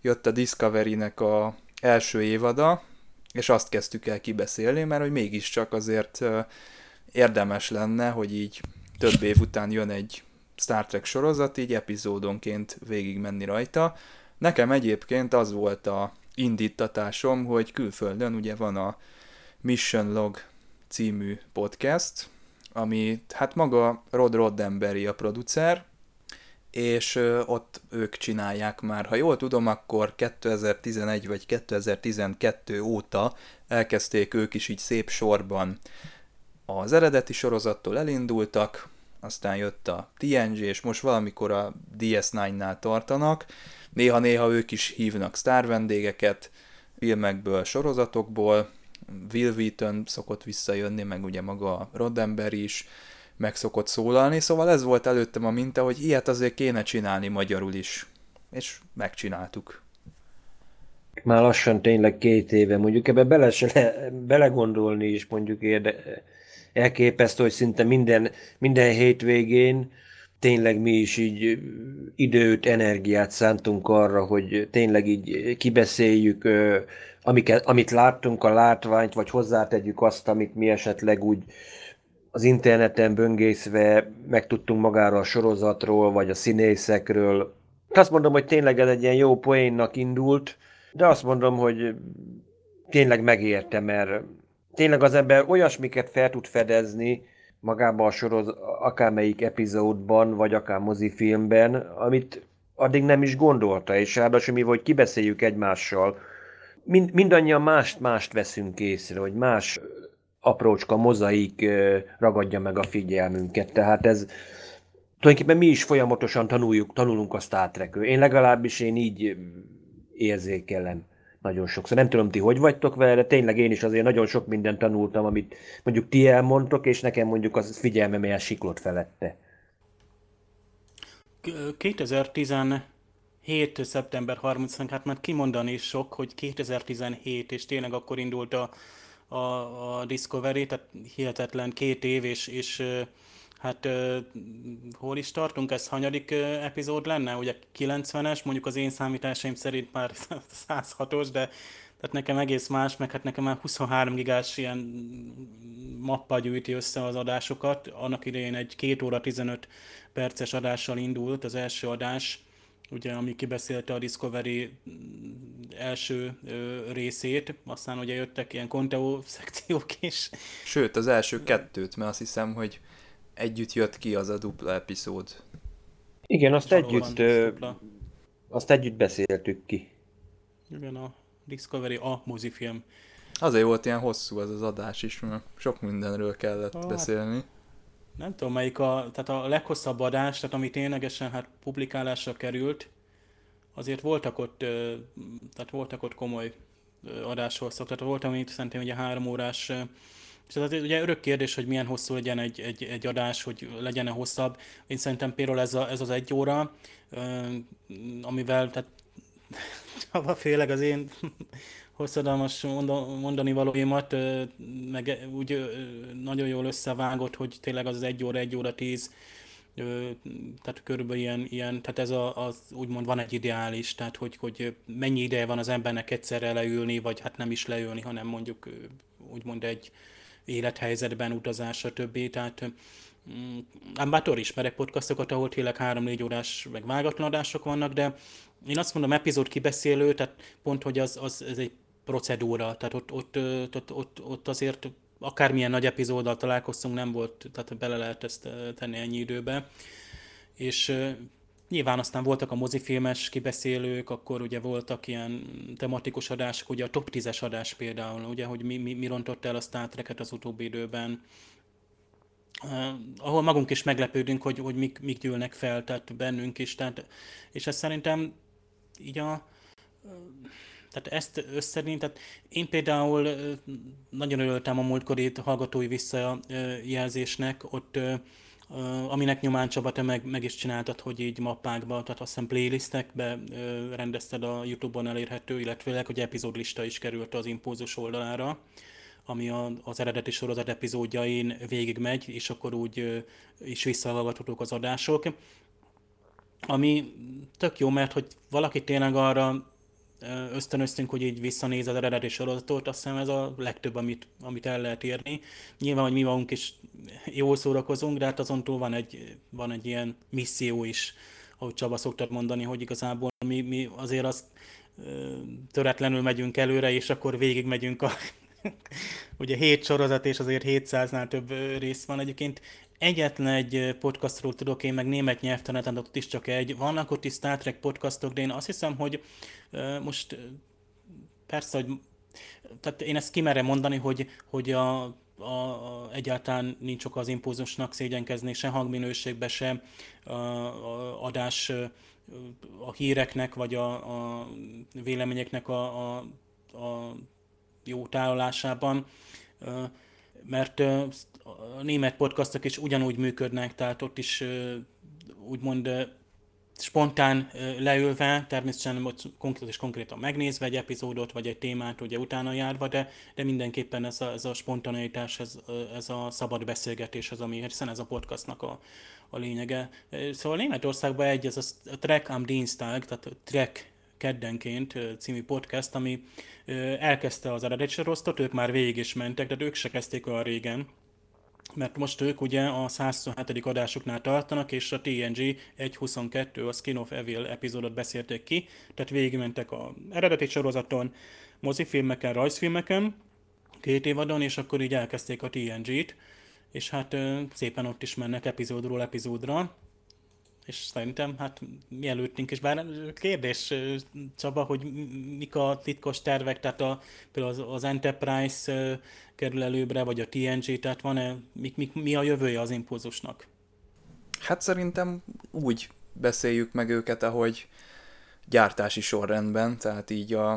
A: jött a Discovery-nek a első évada, és azt kezdtük el kibeszélni, mert hogy mégiscsak azért érdemes lenne, hogy így több év után jön egy Star Trek sorozat, így epizódonként végigmenni rajta. Nekem egyébként az volt a indítatásom, hogy külföldön ugye van a Mission Log című podcast, ami hát maga Rod Roddenberry a producer, és ott ők csinálják már. Ha jól tudom, akkor 2011 vagy 2012 óta elkezdték ők is így szép sorban az eredeti sorozattól elindultak, aztán jött a TNG, és most valamikor a DS9-nál tartanak. Néha-néha ők is hívnak sztár vendégeket, filmekből, sorozatokból. Will Wheaton szokott visszajönni, meg ugye maga a Roddenberry is meg szokott szólalni, szóval ez volt előttem a minta, hogy ilyet azért kéne csinálni magyarul is. És megcsináltuk.
B: Már lassan tényleg két éve, mondjuk ebbe bele belegondolni is mondjuk érde, elképesztő, hogy szinte minden, minden hétvégén tényleg mi is így időt, energiát szántunk arra, hogy tényleg így kibeszéljük, amiket, amit láttunk, a látványt, vagy hozzátegyük azt, amit mi esetleg úgy az interneten böngészve megtudtunk magáról a sorozatról, vagy a színészekről. Azt mondom, hogy tényleg ez egy ilyen jó poénnak indult, de azt mondom, hogy tényleg megérte, mert tényleg az ember olyasmiket fel tud fedezni magába a soroz, akármelyik epizódban, vagy akár mozifilmben, amit addig nem is gondolta, és ráadásul mi vagy kibeszéljük egymással, mind, mindannyian mást-mást veszünk észre, hogy más aprócska mozaik ragadja meg a figyelmünket, tehát ez tulajdonképpen mi is folyamatosan tanuljuk, tanulunk a Star trek Én legalábbis én így érzékelem nagyon sokszor. Nem tudom, ti hogy vagytok vele, de tényleg én is azért nagyon sok mindent tanultam, amit mondjuk ti elmondtok, és nekem mondjuk az figyelmem ilyen siklott felette.
C: 2017. szeptember 30 hát már kimondani is sok, hogy 2017, és tényleg akkor indult a, a, a Discovery, tehát hihetetlen két év, és, és Hát hol is tartunk? Ez hanyadik epizód lenne? Ugye 90-es, mondjuk az én számításaim szerint már 106-os, de tehát nekem egész más, meg hát nekem már 23 gigás ilyen mappa gyűjti össze az adásokat. Annak idején egy 2 óra 15 perces adással indult az első adás, ugye, ami kibeszélte a Discovery első ö, részét, aztán ugye jöttek ilyen Conteo szekciók is.
A: Sőt, az első kettőt, mert azt hiszem, hogy együtt jött ki az a dupla epizód.
B: Igen, azt Valóban együtt, ö, azt együtt beszéltük ki.
C: Igen, a Discovery a mozifilm.
A: Azért volt ilyen hosszú az az adás is, mert sok mindenről kellett ah, beszélni.
C: Nem tudom, melyik a, tehát a leghosszabb adás, tehát ami ténylegesen hát publikálásra került, azért voltak ott, tehát voltak ott komoly adáshosszak, tehát volt, amit szerintem ugye három órás és ez ugye örök kérdés, hogy milyen hosszú legyen egy, egy, egy adás, hogy legyen-e hosszabb. Én szerintem például ez, a, ez az egy óra, amivel, tehát főleg az én hosszadalmas mondani valóimat, meg úgy nagyon jól összevágott, hogy tényleg az, egy óra, egy óra tíz, tehát körülbelül ilyen, ilyen tehát ez a, az úgymond van egy ideális, tehát hogy, hogy mennyi ideje van az embernek egyszerre leülni, vagy hát nem is leülni, hanem mondjuk úgymond egy élethelyzetben utazás, stb. Tehát mm, ám bátor ismerek podcastokat, ahol tényleg 3-4 órás, meg vágatlan adások vannak, de én azt mondom, epizód kibeszélő, tehát pont, hogy az, az ez egy procedúra, tehát ott, ott, ott, ott, ott azért akármilyen nagy epizóddal találkoztunk, nem volt, tehát bele lehet ezt tenni ennyi időbe. És nyilván aztán voltak a mozifilmes kibeszélők, akkor ugye voltak ilyen tematikus adások, ugye a top 10-es adás például, ugye, hogy mi, mi, mi rontott el a Star Trek-et az utóbbi időben, Uh, ahol magunk is meglepődünk, hogy, hogy mik, mik gyűlnek fel, tehát bennünk is, tehát, és ez szerintem így a, tehát ezt összedni, tehát én például nagyon örültem a múltkori hallgatói visszajelzésnek, ott aminek nyomán Csaba, te meg, meg is csináltad, hogy így mappákba, tehát azt hiszem playlistekbe rendezted a Youtube-on elérhető, illetve hogy epizódlista is került az Impulzus oldalára, ami az eredeti sorozat epizódjain végigmegy, és akkor úgy is visszahallgathatók az adások. Ami tök jó, mert hogy valaki tényleg arra ösztönöztünk, hogy így visszanéz az eredeti sorozatot, azt hiszem ez a legtöbb, amit, amit el lehet érni. Nyilván, hogy mi magunk is jól szórakozunk, de hát azon túl van egy, van egy ilyen misszió is, ahogy Csaba szoktad mondani, hogy igazából mi, mi azért azt töretlenül megyünk előre, és akkor végig megyünk a ugye hét sorozat, és azért 700-nál több rész van. Egyébként egyetlen egy podcastról tudok én, meg német nyelvtaneten, ott is csak egy. Vannak ott is Star Trek podcastok, de én azt hiszem, hogy most persze, hogy tehát én ezt kimerem mondani, hogy, hogy a, a, egyáltalán nincs ok az impulzusnak szégyenkezni, se hangminőségbe, se a, a adás a híreknek, vagy a, a véleményeknek a, a, a jó tálalásában, mert a német podcastok is ugyanúgy működnek, tehát ott is úgymond spontán leülve, természetesen konkrét és konkrétan megnézve egy epizódot, vagy egy témát ugye utána járva, de, de mindenképpen ez a, ez a spontaneitás, ez, ez a szabad beszélgetés az, ami, hiszen ez a podcastnak a, a lényege. Szóval Németországban egy, ez a Trek am Dienstag, tehát Trek keddenként című podcast, ami elkezdte az eredeti sorosztot, ők már végig is mentek, de ők se kezdték olyan régen, mert most ők ugye a 127. adásuknál tartanak, és a TNG 1.22, a Skin of Evil epizódot beszélték ki, tehát végigmentek a eredeti sorozaton, mozifilmeken, rajzfilmeken, két évadon, és akkor így elkezdték a TNG-t, és hát szépen ott is mennek epizódról epizódra, és szerintem hát mielőttünk is, bár kérdés Csaba, hogy mik a titkos tervek, tehát a, például az, az Enterprise kerül előbbre, vagy a TNG, tehát van-e, mi, mi, mi a jövője az impulzusnak?
A: Hát szerintem úgy beszéljük meg őket, ahogy gyártási sorrendben, tehát így a,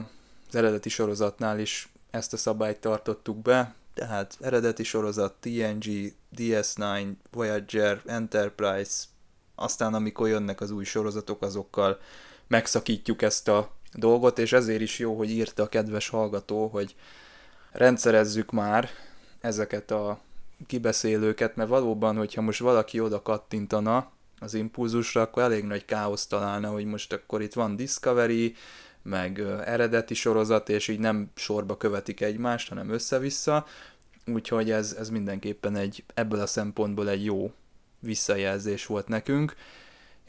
A: az eredeti sorozatnál is ezt a szabályt tartottuk be, tehát eredeti sorozat TNG, DS9, Voyager, Enterprise, aztán amikor jönnek az új sorozatok, azokkal megszakítjuk ezt a dolgot, és ezért is jó, hogy írta a kedves hallgató, hogy rendszerezzük már ezeket a kibeszélőket, mert valóban, hogyha most valaki oda kattintana az impulzusra, akkor elég nagy káosz találna, hogy most akkor itt van Discovery, meg eredeti sorozat, és így nem sorba követik egymást, hanem össze-vissza, úgyhogy ez, ez mindenképpen egy, ebből a szempontból egy jó visszajelzés volt nekünk.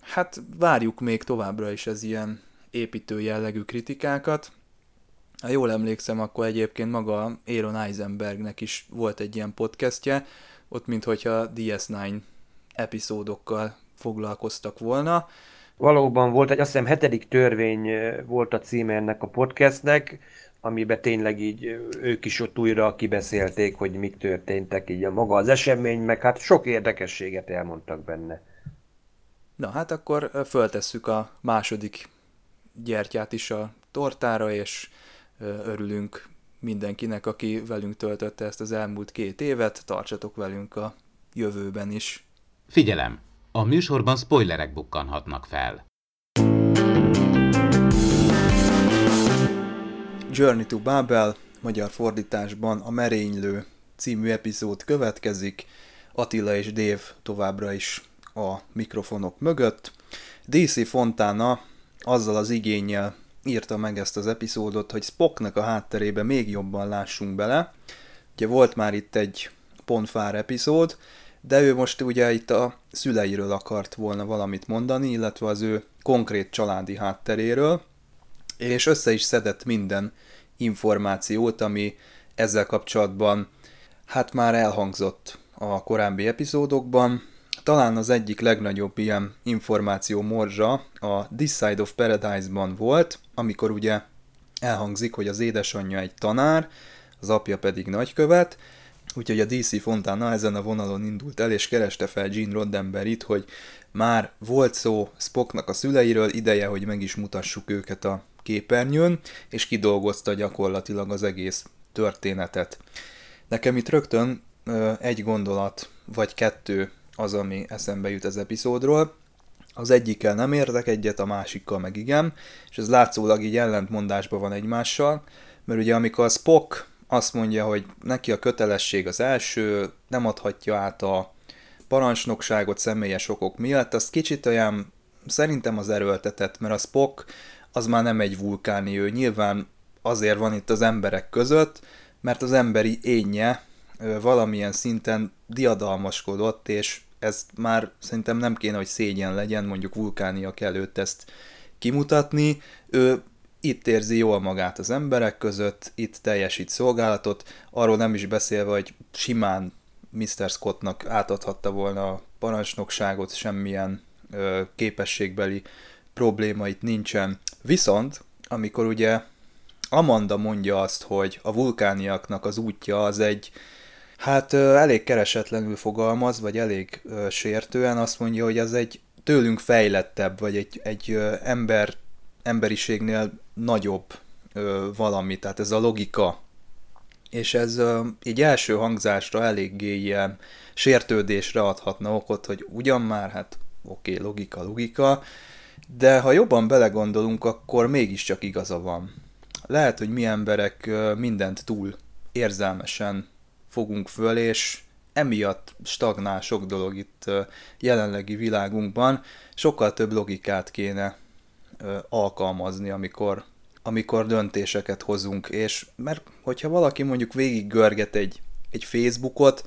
A: Hát várjuk még továbbra is az ilyen építő jellegű kritikákat. Ha jól emlékszem, akkor egyébként maga Aaron Eisenbergnek is volt egy ilyen podcastje, ott minthogyha DS9 epizódokkal foglalkoztak volna.
B: Valóban volt egy, azt hiszem, hetedik törvény volt a címe ennek a podcastnek, amiben tényleg így ők is ott újra kibeszélték, hogy mik történtek, így a maga az esemény, meg hát sok érdekességet elmondtak benne.
A: Na hát akkor föltesszük a második gyertyát is a tortára, és örülünk mindenkinek, aki velünk töltötte ezt az elmúlt két évet, tartsatok velünk a jövőben is.
D: Figyelem! A műsorban spoilerek bukkanhatnak fel.
A: Journey to Babel, magyar fordításban a Merénylő című epizód következik. Attila és Dév továbbra is a mikrofonok mögött. DC Fontana azzal az igényel írta meg ezt az epizódot, hogy Spocknak a hátterébe még jobban lássunk bele. Ugye volt már itt egy pontfár epizód, de ő most ugye itt a szüleiről akart volna valamit mondani, illetve az ő konkrét családi hátteréről, és össze is szedett minden információt, ami ezzel kapcsolatban hát már elhangzott a korábbi epizódokban. Talán az egyik legnagyobb ilyen információ morzsa a This Side of Paradise-ban volt, amikor ugye elhangzik, hogy az édesanyja egy tanár, az apja pedig nagykövet, úgyhogy a DC Fontana ezen a vonalon indult el, és kereste fel Gene Roddenberryt, hogy már volt szó Spocknak a szüleiről, ideje, hogy meg is mutassuk őket a képernyőn, és kidolgozta gyakorlatilag az egész történetet. Nekem itt rögtön egy gondolat, vagy kettő az, ami eszembe jut az epizódról. Az egyikkel nem értek egyet, a másikkal meg igen, és ez látszólag így ellentmondásban van egymással, mert ugye amikor a Spock azt mondja, hogy neki a kötelesség az első, nem adhatja át a parancsnokságot személyes okok miatt, az kicsit olyan szerintem az erőltetett, mert a Spock az már nem egy vulkáni ő. Nyilván azért van itt az emberek között, mert az emberi énje valamilyen szinten diadalmaskodott, és ez már szerintem nem kéne, hogy szégyen legyen, mondjuk vulkániak előtt ezt kimutatni. Ő itt érzi jól magát az emberek között, itt teljesít szolgálatot, arról nem is beszélve, hogy simán Mr. Scottnak átadhatta volna a parancsnokságot, semmilyen ö, képességbeli probléma itt nincsen. Viszont, amikor ugye Amanda mondja azt, hogy a vulkániaknak az útja az egy, hát elég keresetlenül fogalmaz, vagy elég sértően azt mondja, hogy az egy tőlünk fejlettebb, vagy egy, egy ember, emberiségnél nagyobb valami, tehát ez a logika. És ez így első hangzásra eléggé ilyen sértődésre adhatna okot, hogy ugyan már, hát oké, okay, logika, logika, de ha jobban belegondolunk, akkor mégiscsak igaza van. Lehet, hogy mi emberek mindent túl érzelmesen fogunk föl, és emiatt stagnál sok dolog itt jelenlegi világunkban. Sokkal több logikát kéne alkalmazni, amikor, amikor döntéseket hozunk, és mert hogyha valaki mondjuk végig görget egy, egy Facebookot,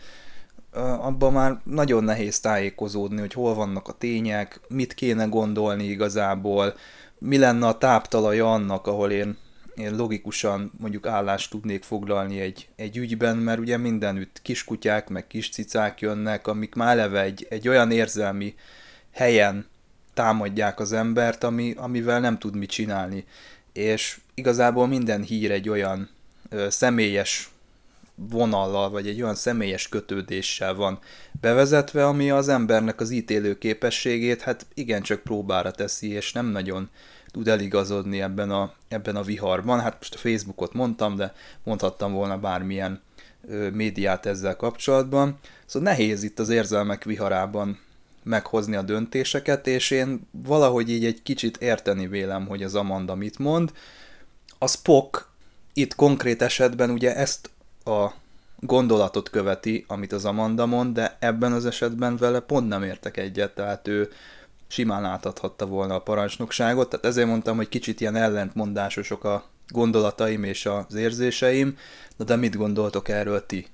A: abban már nagyon nehéz tájékozódni, hogy hol vannak a tények, mit kéne gondolni igazából, mi lenne a táptalaja annak, ahol én, én logikusan mondjuk állást tudnék foglalni egy, egy ügyben, mert ugye mindenütt kiskutyák, meg kis cicák jönnek, amik már eleve egy, egy olyan érzelmi helyen támadják az embert, ami, amivel nem tud mit csinálni. És igazából minden hír egy olyan ö, személyes vonallal, vagy egy olyan személyes kötődéssel van bevezetve, ami az embernek az ítélő képességét hát igencsak próbára teszi, és nem nagyon tud eligazodni ebben a, ebben a viharban. Hát most a Facebookot mondtam, de mondhattam volna bármilyen ö, médiát ezzel kapcsolatban. Szóval nehéz itt az érzelmek viharában meghozni a döntéseket, és én valahogy így egy kicsit érteni vélem, hogy az Amanda mit mond. A Spock itt konkrét esetben ugye ezt a gondolatot követi, amit az Amanda mond, de ebben az esetben vele pont nem értek egyet, tehát ő simán átadhatta volna a parancsnokságot, tehát ezért mondtam, hogy kicsit ilyen ellentmondásosok a gondolataim és az érzéseim, de, de mit gondoltok erről ti?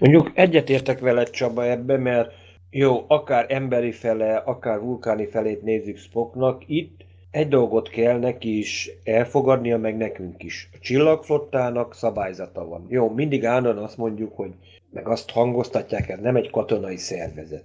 B: Mondjuk egyetértek veled Csaba ebbe, mert jó, akár emberi fele, akár vulkáni felét nézzük Spocknak, itt egy dolgot kell neki is elfogadnia, meg nekünk is. A csillagflottának szabályzata van. Jó, mindig állandóan azt mondjuk, hogy meg azt hangoztatják, ez nem egy katonai szervezet.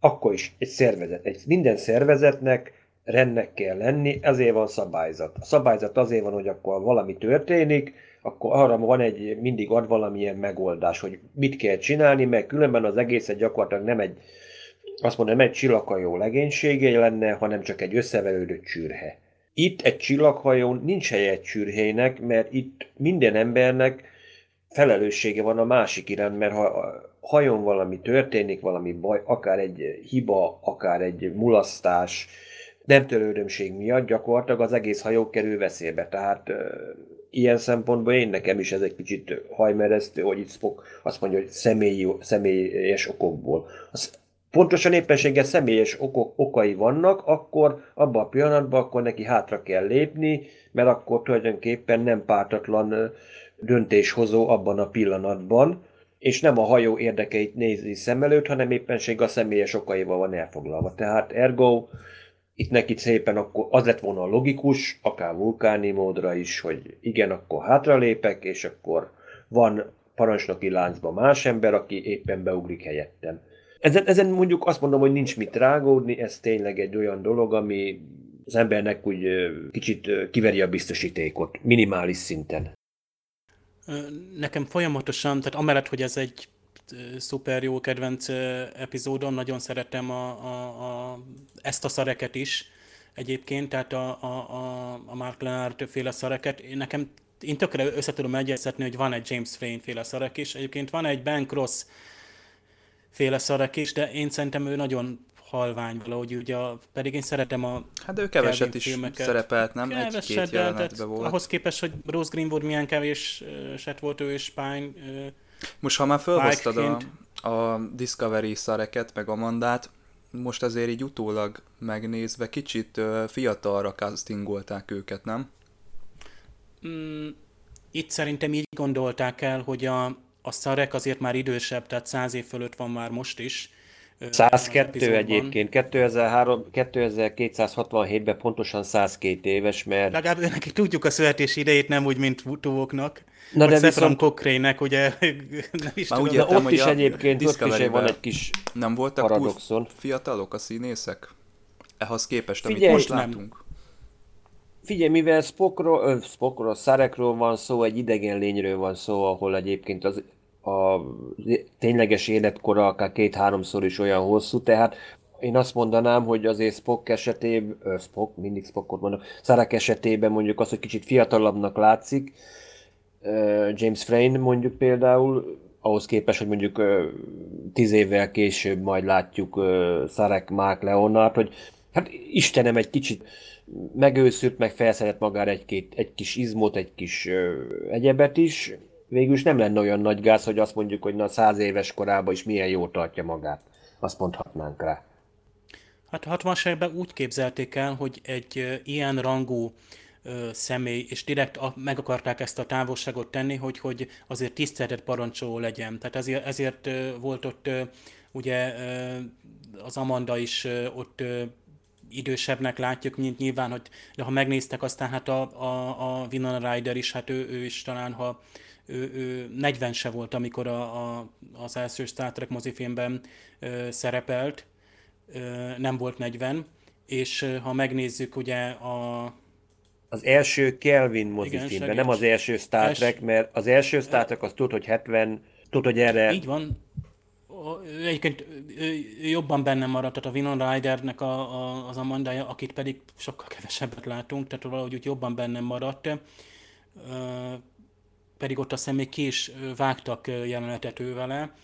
B: Akkor is egy szervezet. Egy, minden szervezetnek rendnek kell lenni, ezért van szabályzat. A szabályzat azért van, hogy akkor valami történik, akkor arra van egy, mindig ad valamilyen megoldás, hogy mit kell csinálni, mert különben az egészet gyakorlatilag nem egy azt mondom, nem egy csillaghajó legénysége lenne, hanem csak egy összeverődött csürhe. Itt egy csillaghajón nincs helye egy csürhének, mert itt minden embernek felelőssége van a másik iránt, mert ha hajón valami történik, valami baj, akár egy hiba, akár egy mulasztás, nem törődömség miatt gyakorlatilag az egész hajó kerül veszélybe. Tehát ilyen szempontból én nekem is ez egy kicsit hajmeresztő, hogy itt Spock azt mondja, hogy személyi, személyes okokból. Az pontosan éppenséggel személyes okok, okai vannak, akkor abban a pillanatban akkor neki hátra kell lépni, mert akkor tulajdonképpen nem pártatlan döntéshozó abban a pillanatban, és nem a hajó érdekeit nézi szem előtt, hanem éppenség a személyes okaival van elfoglalva. Tehát ergo itt neki szépen akkor az lett volna a logikus, akár vulkáni módra is, hogy igen, akkor hátralépek, és akkor van parancsnoki láncban más ember, aki éppen beugrik helyettem. Ezen, ezen mondjuk azt mondom, hogy nincs mit rágódni, ez tényleg egy olyan dolog, ami az embernek úgy kicsit kiveri a biztosítékot, minimális szinten.
C: Nekem folyamatosan, tehát amellett, hogy ez egy szuper jó kedvenc epizódom, nagyon szeretem a, a, a, ezt a szareket is egyébként, tehát a, a, a, Mark Leonard féle szareket. Nekem én tökre össze egyeztetni, hogy van egy James Frayne féle szarek is. Egyébként van egy Ben Cross féle szarek is, de én szerintem ő nagyon halvány valahogy, ugye, pedig én szeretem a
A: Hát ő keveset is filmeket. szerepelt, nem?
C: Egy-két jelenetben volt. Ahhoz képest, hogy Rose Greenwood milyen kevés set volt ő és Pine.
A: Most ha már felhoztad a, a Discovery szareket, meg a mandát, most azért így utólag megnézve kicsit fiatalra castingolták őket, nem?
C: Mm, itt szerintem így gondolták el, hogy a, a szarek azért már idősebb, tehát száz év fölött van már most is,
B: 102 egyébként, 2003, 2267-ben pontosan 102 éves, mert...
C: Legalább neki tudjuk a születési idejét, nem úgy, mint Vutuóknak. Na de viszont... cochrane ugye
B: nem is tudom. Úgy értem, ott is egyébként ott is van egy kis
A: Nem voltak paradoxon. fiatalok a színészek? Ehhez képest, Figyelj, amit most látunk.
B: Figyelj, mivel Spockról, Spockról, Szarekról van szó, egy idegen lényről van szó, ahol egyébként az a tényleges életkora akár két-háromszor is olyan hosszú, tehát én azt mondanám, hogy azért Spock esetében, Spock, mindig Spockot mondok, Szarek esetében mondjuk az, hogy kicsit fiatalabbnak látszik, James Frayne mondjuk például, ahhoz képest, hogy mondjuk tíz évvel később majd látjuk Szarek Mark Leonard, hogy hát Istenem egy kicsit megőszült, meg felszedett magára egy-két, egy kis izmot, egy kis egyebet is, végül is nem lenne olyan nagy gáz, hogy azt mondjuk, hogy na száz éves korában is milyen jól tartja magát. Azt mondhatnánk rá.
C: Hát 60 években úgy képzelték el, hogy egy ilyen rangú uh, személy, és direkt a, meg akarták ezt a távolságot tenni, hogy, hogy azért tiszteletet parancsoló legyen. Tehát ezért, ezért uh, volt ott uh, ugye uh, az Amanda is uh, ott uh, idősebbnek látjuk, mint nyilván, hogy de ha megnéztek, aztán hát a, a, a Winona Ryder is, hát ő, ő is talán, ha ő, ő 40 se volt, amikor a, a, az első Star Trek mozifilmben ö, szerepelt, ö, nem volt 40, és ha megnézzük ugye a...
B: Az első Kelvin mozifilmben, nem az első Star Trek, mert az első Star Trek az tud, hogy 70, tud, hogy erre...
C: Így van, egyébként jobban benne maradt, tehát a Winona Rydernek a, a, az Amandája, akit pedig sokkal kevesebbet látunk, tehát valahogy úgy jobban benne maradt pedig ott aztán még ki is vágtak jelenetet ő vele.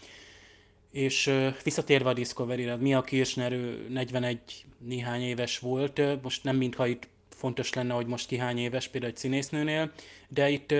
C: És visszatérve a Discovery-re, Mia Kirchner, ő 41 néhány éves volt, most nem mintha itt fontos lenne, hogy most ki hány éves például egy színésznőnél, de itt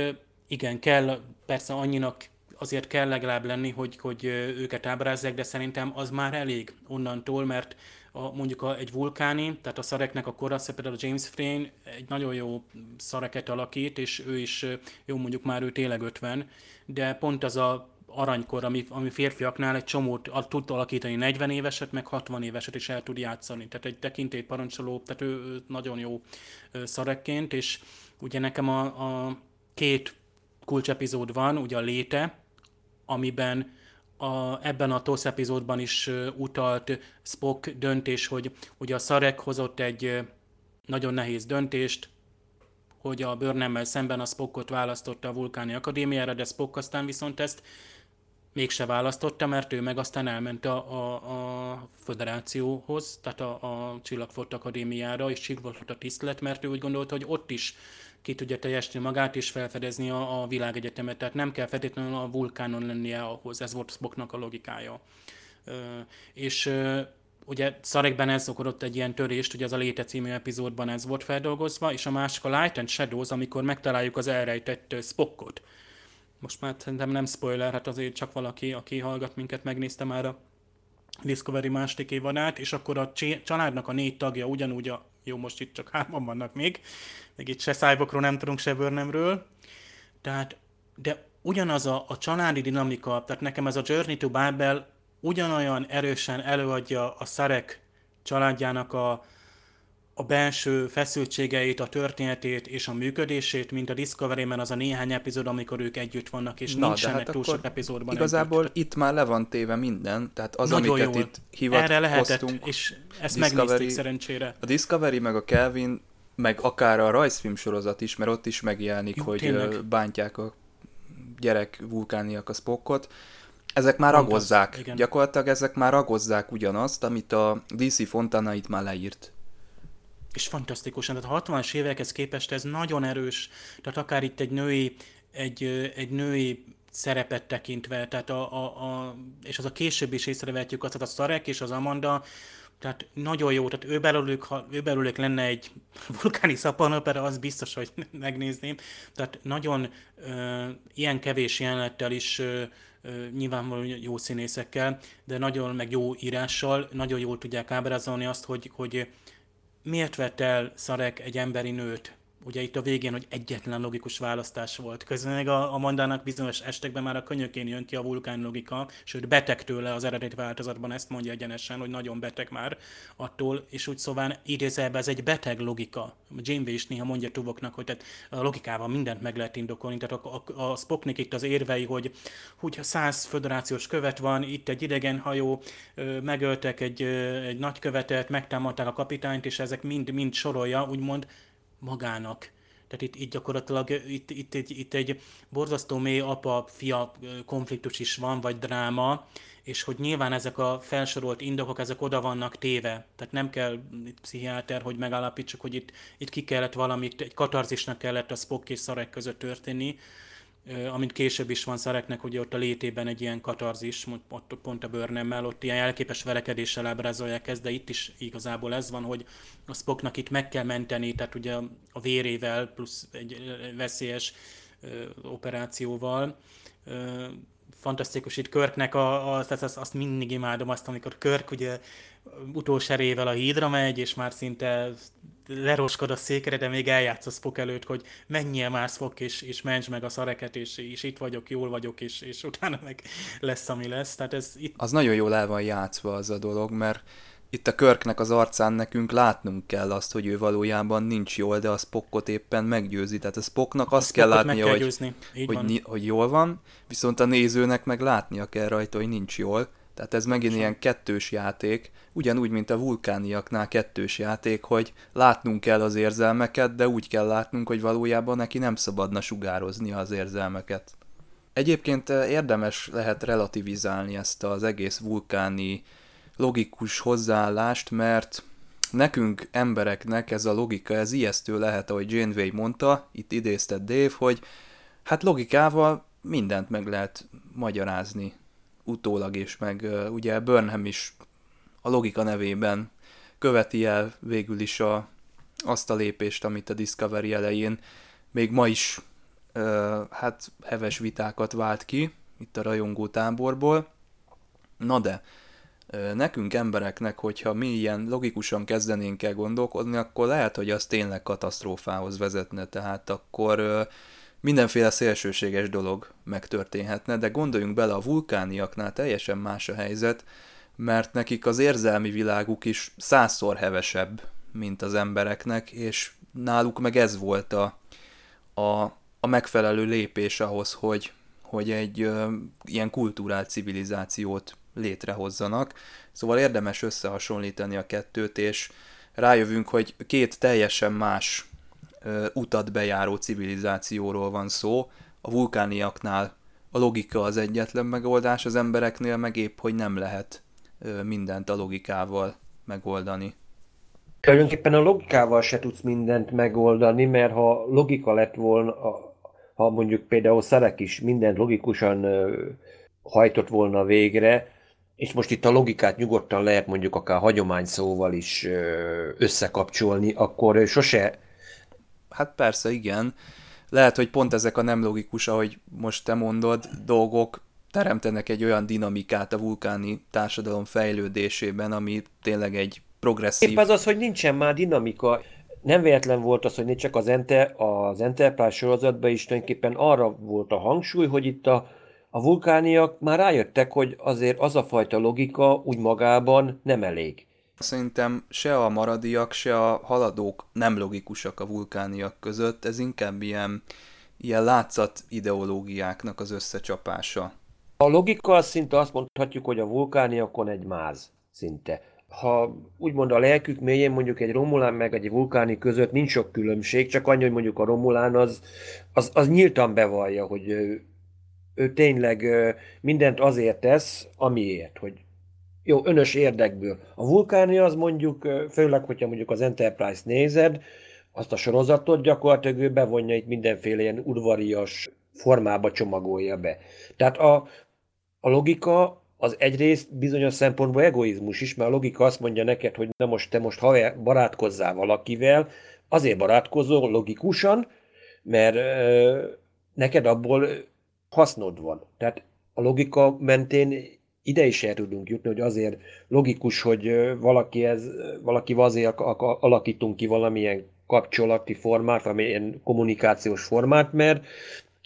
C: igen, kell, persze annyinak azért kell legalább lenni, hogy, hogy őket ábrázzák, de szerintem az már elég onnantól, mert a, mondjuk a, egy vulkáni, tehát a szareknek a korasza, például a James Frayne egy nagyon jó szareket alakít, és ő is, jó mondjuk már ő tényleg 50, de pont az a aranykor, ami, ami férfiaknál egy csomót tud alakítani 40 éveset, meg 60 éveset is el tud játszani. Tehát egy tekintélyt parancsoló, tehát ő, ő nagyon jó szarekként, és ugye nekem a, a két kulcsepizód van, ugye a léte, amiben a, ebben a TOSZ epizódban is utalt Spock döntés, hogy ugye a Szarek hozott egy nagyon nehéz döntést, hogy a Burnham-mel szemben a Spockot választotta a Vulkáni Akadémiára, de Spock aztán viszont ezt mégse választotta, mert ő meg aztán elment a, a, a föderációhoz, tehát a, a Csillagfort Akadémiára, és Csillagfort a tisztelet, mert ő úgy gondolta, hogy ott is ki tudja teljesíteni magát és felfedezni a, a világegyetemet. Tehát nem kell feltétlenül a vulkánon lennie ahhoz, ez volt Spocknak a logikája. Ö, és ö, ugye Szarekben ez okozott egy ilyen törést, ugye az a Léte című epizódban ez volt feldolgozva, és a másik a Light and Shadows, amikor megtaláljuk az elrejtett Spockot. Most már szerintem nem spoiler, hát azért csak valaki, aki hallgat minket, megnézte már a Discovery második évadát, és akkor a családnak a négy tagja ugyanúgy a, jó, most itt csak hárman vannak még, még itt se Cyborgról nem tudunk, se Burnhamről, tehát, de ugyanaz a, a családi dinamika, tehát nekem ez a Journey to Babel ugyanolyan erősen előadja a Szarek családjának a, a belső feszültségeit, a történetét és a működését, mint a Discovery-ben az a néhány epizód, amikor ők együtt vannak, és Na, nincsenek hát túl sok epizódban
A: Igazából együtt. itt már le van téve minden, tehát az, Nagyon amiket jól. itt hivatkoztunk. Erre lehetett,
C: és ezt Discovery, megnézték szerencsére.
A: A Discovery meg a Kelvin, meg akár a rajzfilm sorozat is, mert ott is megjelenik, Jó, hogy tényleg. bántják a gyerek vulkániak a Spockot. Ezek már Pont agozzák. Az, Gyakorlatilag ezek már agozzák ugyanazt, amit a DC Fontana itt már leírt
C: és fantasztikusan, tehát a 60-as évekhez képest ez nagyon erős, tehát akár itt egy női, egy, egy női szerepet tekintve, tehát a, a, a, és az a később is észrevehetjük azt, a Szarek és az Amanda, tehát nagyon jó, tehát ő belőlük, ha ő belőlük lenne egy vulkáni szappanopera, az biztos, hogy megnézném. Tehát nagyon ö, ilyen kevés jelenettel is ö, ö, nyilvánvalóan jó színészekkel, de nagyon meg jó írással, nagyon jól tudják ábrázolni azt, hogy, hogy miért vett el Szarek egy emberi nőt? Ugye itt a végén, hogy egyetlen logikus választás volt. Közben a, a Mandának bizonyos estekben már a könyökén jön ki a vulkán logika, sőt beteg tőle az eredeti változatban, ezt mondja egyenesen, hogy nagyon beteg már attól, és úgy szóval idézelbe ez egy beteg logika. Janeway is néha mondja tuvoknak, hogy tehát a logikával mindent meg lehet indokolni, tehát a, a, a Spocknik itt az érvei, hogy hogy száz föderációs követ van, itt egy idegen hajó, megöltek egy, egy nagykövetet, megtámadták a kapitányt, és ezek mind, mind sorolja, úgymond magának. Tehát itt, itt gyakorlatilag itt, itt, itt, itt egy borzasztó mély apa-fia konfliktus is van, vagy dráma, és hogy nyilván ezek a felsorolt indokok, ezek oda vannak téve. Tehát nem kell itt pszichiáter, hogy megállapítsuk, hogy itt, itt ki kellett valamit, egy katarzisnak kellett a Spock és Szarek között történni, amint később is van Szereknek, hogy ott a létében egy ilyen katarzis, ott pont a bőrnemmel, ott ilyen elképes verekedéssel ábrázolják ezt, de itt is igazából ez van, hogy a Spocknak itt meg kell menteni, tehát ugye a vérével plusz egy veszélyes operációval. Fantasztikus itt Körknek, a, a, tehát azt, azt mindig imádom azt, amikor Körk ugye utolserével a hídra megy, és már szinte leroskod a székre, de még eljátsz a Spock előtt, hogy menjél már Spock, és, és menj meg a szareket, és, és itt vagyok, jól vagyok, és, és utána meg lesz, ami lesz. Tehát ez itt...
A: Az nagyon jól el van játszva az a dolog, mert itt a Körknek az arcán nekünk látnunk kell azt, hogy ő valójában nincs jól, de a Spockot éppen meggyőzi. Tehát a Spocknak azt a kell látnia, kell hogy, hogy, hogy jól van, viszont a nézőnek meg látnia kell rajta, hogy nincs jól. Tehát ez megint ilyen kettős játék, ugyanúgy, mint a vulkániaknál kettős játék, hogy látnunk kell az érzelmeket, de úgy kell látnunk, hogy valójában neki nem szabadna sugározni az érzelmeket. Egyébként eh, érdemes lehet relativizálni ezt az egész vulkáni logikus hozzáállást, mert nekünk embereknek ez a logika, ez ijesztő lehet, ahogy Janeway mondta, itt idézte Dave, hogy hát logikával mindent meg lehet magyarázni utólag is, meg ugye Burnham is a logika nevében követi el végül is a, azt a lépést, amit a Discovery elején még ma is hát heves vitákat vált ki itt a rajongó táborból. Na de, nekünk embereknek, hogyha mi ilyen logikusan kezdenénk el gondolkodni, akkor lehet, hogy az tényleg katasztrófához vezetne, tehát akkor mindenféle szélsőséges dolog megtörténhetne, de gondoljunk bele, a vulkániaknál teljesen más a helyzet, mert nekik az érzelmi világuk is százszor hevesebb, mint az embereknek, és náluk meg ez volt a, a, a megfelelő lépés ahhoz, hogy, hogy egy ö, ilyen kulturált civilizációt létrehozzanak. Szóval érdemes összehasonlítani a kettőt, és rájövünk, hogy két teljesen más utat bejáró civilizációról van szó. A vulkániaknál a logika az egyetlen megoldás, az embereknél meg épp, hogy nem lehet mindent a logikával megoldani.
B: Tulajdonképpen a logikával se tudsz mindent megoldani, mert ha logika lett volna, ha mondjuk például Szerek is mindent logikusan hajtott volna végre, és most itt a logikát nyugodtan lehet mondjuk akár hagyomány szóval is összekapcsolni, akkor sose...
A: Hát persze, igen. Lehet, hogy pont ezek a nem logikus, ahogy most te mondod, dolgok teremtenek egy olyan dinamikát a vulkáni társadalom fejlődésében, ami tényleg egy progresszív...
B: Épp az az, hogy nincsen már dinamika. Nem véletlen volt az, hogy csak az, Enter, az Enterprise sorozatban is tulajdonképpen arra volt a hangsúly, hogy itt a, a vulkániak már rájöttek, hogy azért az a fajta logika úgy magában nem elég.
A: Szerintem se a maradiak, se a haladók nem logikusak a vulkániak között, ez inkább ilyen, ilyen látszat ideológiáknak az összecsapása.
B: A logika szinte azt mondhatjuk, hogy a vulkániakon egy máz szinte. Ha úgymond a lelkük mélyén mondjuk egy Romulán meg egy vulkáni között nincs sok különbség, csak annyi, hogy mondjuk a Romulán az, az, az nyíltan bevallja, hogy ő, ő tényleg mindent azért tesz, amiért, hogy jó, önös érdekből. A vulkáni az mondjuk, főleg, hogyha mondjuk az Enterprise nézed, azt a sorozatot gyakorlatilag ő bevonja itt mindenféle ilyen udvarias formába csomagolja be. Tehát a, a logika az egyrészt bizonyos szempontból egoizmus is, mert a logika azt mondja neked, hogy na most te most ha barátkozzál valakivel, azért barátkozol logikusan, mert ö, neked abból hasznod van. Tehát a logika mentén ide is el tudunk jutni, hogy azért logikus, hogy valaki ez, valaki azért alakítunk ki valamilyen kapcsolati formát, valamilyen kommunikációs formát, mert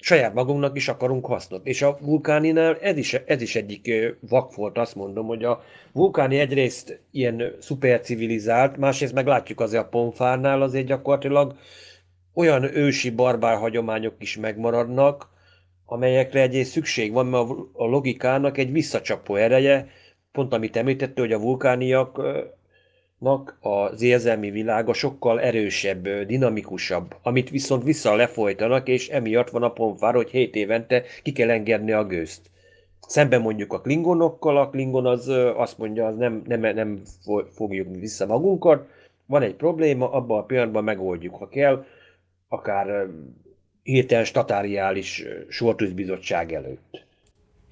B: saját magunknak is akarunk hasznot. És a vulkáninál ez is, ez is egyik vak volt, azt mondom, hogy a vulkáni egyrészt ilyen szupercivilizált, másrészt meg látjuk azért a ponfárnál azért gyakorlatilag olyan ősi barbár hagyományok is megmaradnak, amelyekre egyébként szükség van, mert a logikának egy visszacsapó ereje, pont amit említette, hogy a vulkániaknak az érzelmi világa sokkal erősebb, dinamikusabb, amit viszont vissza lefolytanak, és emiatt van a ponfár, hogy 7 évente ki kell engedni a gőzt. Szemben mondjuk a klingonokkal, a klingon az azt mondja, az nem, nem, nem fogjuk vissza magunkat, van egy probléma, abban a pillanatban megoldjuk, ha kell, akár hirtelen statáriális sortűzbizottság előtt.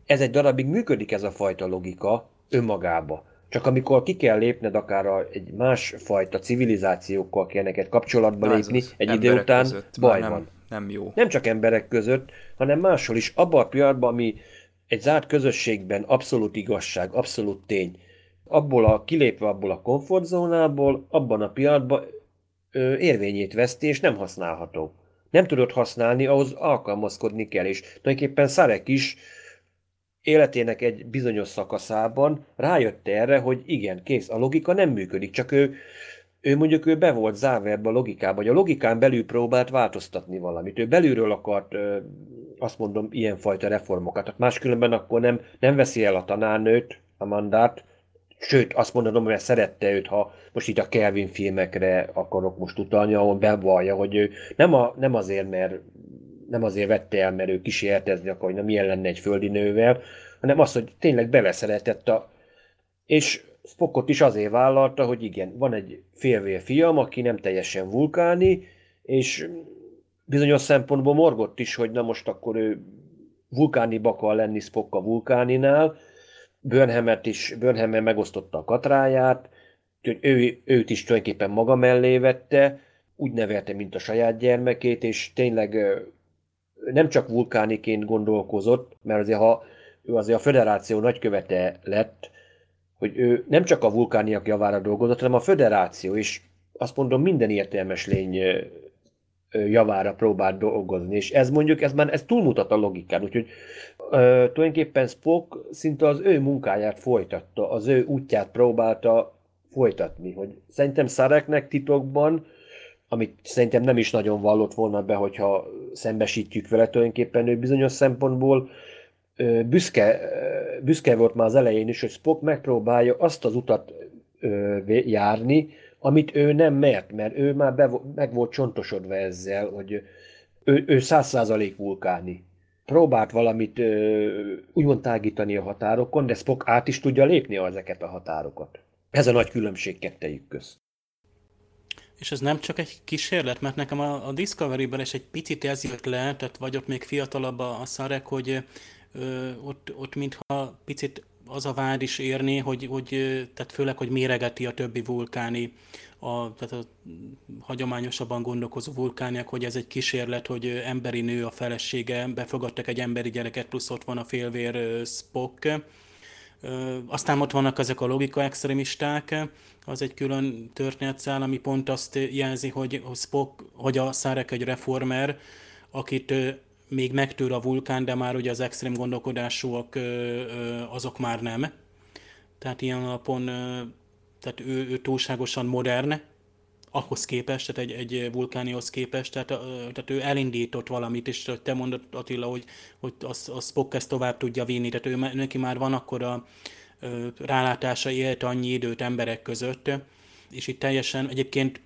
B: Ez egy darabig működik ez a fajta logika önmagába. Csak amikor ki kell lépned akár a, egy más fajta civilizációkkal kell neked kapcsolatba Na, lépni, egy idő után baj
A: nem,
B: van.
A: Nem jó.
B: Nem csak emberek között, hanem máshol is. Abban a pillanatban, ami egy zárt közösségben abszolút igazság, abszolút tény, abból a, kilépve abból a komfortzónából, abban a pillanatban ö, érvényét veszti, és nem használható nem tudod használni, ahhoz alkalmazkodni kell, és tulajdonképpen Szarek is életének egy bizonyos szakaszában rájött erre, hogy igen, kész, a logika nem működik, csak ő, ő mondjuk ő be volt zárva ebbe a logikába, hogy a logikán belül próbált változtatni valamit. Ő belülről akart, azt mondom, ilyenfajta reformokat. Tehát máskülönben akkor nem, nem veszi el a tanárnőt, a mandát, Sőt, azt mondanom, hogy szerette őt, ha most itt a Kelvin filmekre akarok most utalni, ahol bevallja, hogy ő nem, a, nem azért, mert nem azért vette el, mert ő kísérletezni akar, hogy milyen lenne egy földi nővel, hanem az, hogy tényleg beleszeretett a... És Spockot is azért vállalta, hogy igen, van egy félvér fiam, aki nem teljesen vulkáni, és bizonyos szempontból morgott is, hogy na most akkor ő vulkáni akar lenni Spock a vulkáninál, Burnhamet is, Burnham megosztotta a katráját, ő, őt is tulajdonképpen maga mellé vette, úgy nevelte, mint a saját gyermekét, és tényleg nem csak vulkániként gondolkozott, mert azért, ha ő azért a föderáció nagykövete lett, hogy ő nem csak a vulkániak javára dolgozott, hanem a föderáció is, azt mondom, minden értelmes lény javára próbált dolgozni, és ez mondjuk, ez már ez túlmutat a logikán, úgyhogy ö, tulajdonképpen Spock szinte az ő munkáját folytatta, az ő útját próbálta folytatni, hogy szerintem Szareknek titokban, amit szerintem nem is nagyon vallott volna be, hogyha szembesítjük vele tulajdonképpen ő bizonyos szempontból, ö, büszke, büszke volt már az elején is, hogy Spock megpróbálja azt az utat ö, járni, amit ő nem mert, mert ő már be, meg volt csontosodva ezzel, hogy ő száz százalék vulkáni. Próbált valamit ö, úgymond tágítani a határokon, de Spock át is tudja lépni ezeket a határokat. Ez a nagy különbség kettejük közt.
C: És ez nem csak egy kísérlet, mert nekem a, a Discovery-ben is egy picit ez jött le, tehát vagy ott még fiatalabb a, a szarek, hogy ö, ott, ott mintha picit az a vád is érni, hogy, hogy tehát főleg, hogy méregeti a többi vulkáni, a, tehát a hagyományosabban gondolkozó vulkániak, hogy ez egy kísérlet, hogy emberi nő a felesége, befogadtak egy emberi gyereket, plusz ott van a félvér Spock. Aztán ott vannak ezek a logika extremisták, az egy külön történetszál, ami pont azt jelzi, hogy Spock, hogy a Szárek egy reformer, akit még megtör a vulkán, de már ugye az extrém gondolkodásúak azok már nem. Tehát ilyen alapon, tehát ő, ő túlságosan modern, ahhoz képest, tehát egy, egy vulkánihoz képest, tehát, tehát ő elindított valamit, és te mondod Attila, hogy, hogy a, a Spock ezt tovább tudja vinni, tehát ő, neki már van akkor a rálátása, élt annyi időt emberek között, és itt teljesen egyébként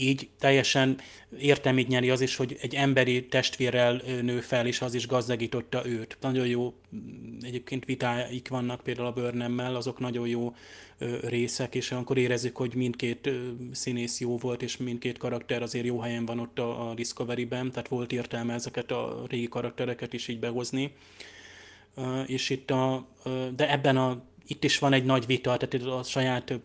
C: így teljesen értelmét nyeri az is, hogy egy emberi testvérrel nő fel, és az is gazdagította őt. Nagyon jó egyébként vitáik vannak például a Burnham-mel, azok nagyon jó részek, és akkor érezzük, hogy mindkét színész jó volt, és mindkét karakter azért jó helyen van ott a, Discovery-ben, tehát volt értelme ezeket a régi karaktereket is így behozni. És itt a, de ebben a itt is van egy nagy vita, tehát a saját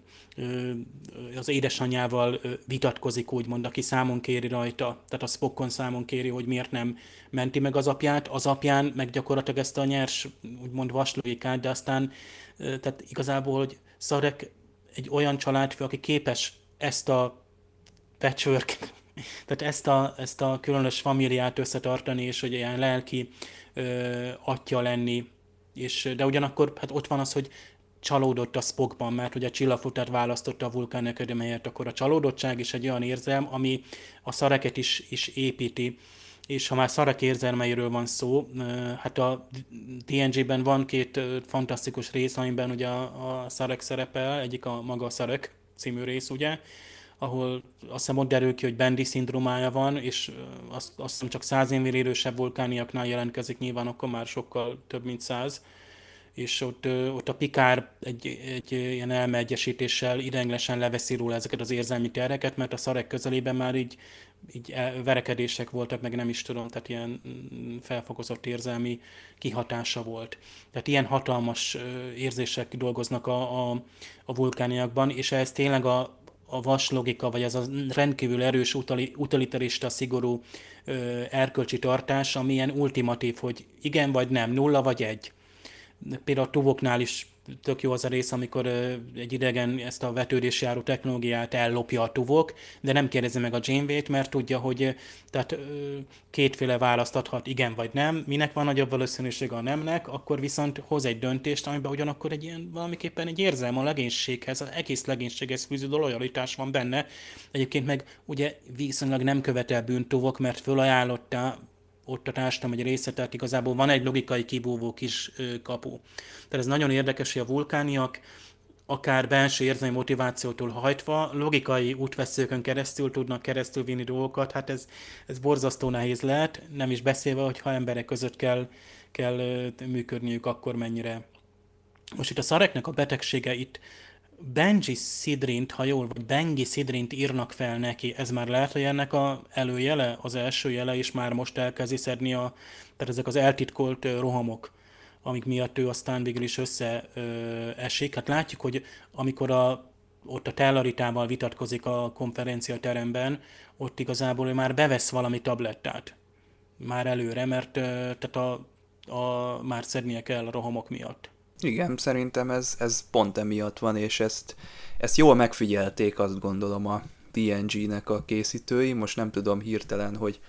C: az édesanyjával vitatkozik, úgymond, aki számon kéri rajta, tehát a Spockon számon kéri, hogy miért nem menti meg az apját, az apján meg gyakorlatilag ezt a nyers, úgymond vaslóikát, de aztán, tehát igazából, hogy Szarek egy olyan családfő, aki képes ezt a patchwork, tehát ezt a, ezt a különös familiát összetartani, és hogy ilyen lelki ö, atya lenni, és, de ugyanakkor hát ott van az, hogy csalódott a Spockban, mert hogy a csillagfutát választotta a Vulkán Akadémiáját, akkor a csalódottság is egy olyan érzelm, ami a szareket is, is építi. És ha már szarek érzelmeiről van szó, hát a TNG-ben van két fantasztikus rész, amiben ugye a, a szarek szerepel, egyik a maga szarek című rész, ugye, ahol azt hiszem ott derül ki, hogy Bendy szindrómája van, és azt, azt hiszem csak száz évvel élősebb vulkániaknál jelentkezik, nyilván akkor már sokkal több, mint száz és ott, ott a Pikár egy, egy ilyen elmeegyesítéssel idegenlesen leveszi róla ezeket az érzelmi terheket, mert a szarek közelében már így, így verekedések voltak, meg nem is tudom, tehát ilyen mm, felfokozott érzelmi kihatása volt. Tehát ilyen hatalmas érzések dolgoznak a, a, a vulkániakban, és ez tényleg a, a vas logika, vagy az a rendkívül erős utali, utilitarista, szigorú ö, erkölcsi tartás, ami ilyen ultimatív, hogy igen vagy nem, nulla vagy egy például a tuvoknál is tök jó az a rész, amikor egy idegen ezt a vetődés járó technológiát ellopja a tuvok, de nem kérdezi meg a Janeway-t, mert tudja, hogy tehát kétféle választ adhat, igen vagy nem. Minek van nagyobb valószínűsége a nemnek, akkor viszont hoz egy döntést, amiben ugyanakkor egy ilyen valamiképpen egy érzelme a legénységhez, az egész legénységhez fűződő lojalitás van benne. Egyébként meg ugye viszonylag nem követel bűntuvok, mert fölajánlotta társadalom egy része, tehát igazából van egy logikai kibúvó kis kapu. Tehát ez nagyon érdekes, hogy a vulkániak akár belső érzelmi motivációtól hajtva, logikai útveszőkön keresztül tudnak keresztül vinni dolgokat, hát ez, ez borzasztó nehéz lehet, nem is beszélve, hogy ha emberek között kell, kell működniük, akkor mennyire. Most itt a szareknek a betegsége itt Benji Sidrint, ha jól vagy Bengi Sidrint írnak fel neki, ez már lehet, hogy ennek a előjele, az első jele, és már most elkezdi szedni a, tehát ezek az eltitkolt rohamok, amik miatt ő aztán végül is összeesik. Hát látjuk, hogy amikor a, ott a tellaritával vitatkozik a konferenciateremben, ott igazából ő már bevesz valami tablettát már előre, mert tehát a, a, már szednie kell a rohamok miatt.
A: Igen, szerintem ez, ez pont emiatt van, és ezt, ezt jól megfigyelték, azt gondolom a TNG-nek a készítői. Most nem tudom hirtelen, hogy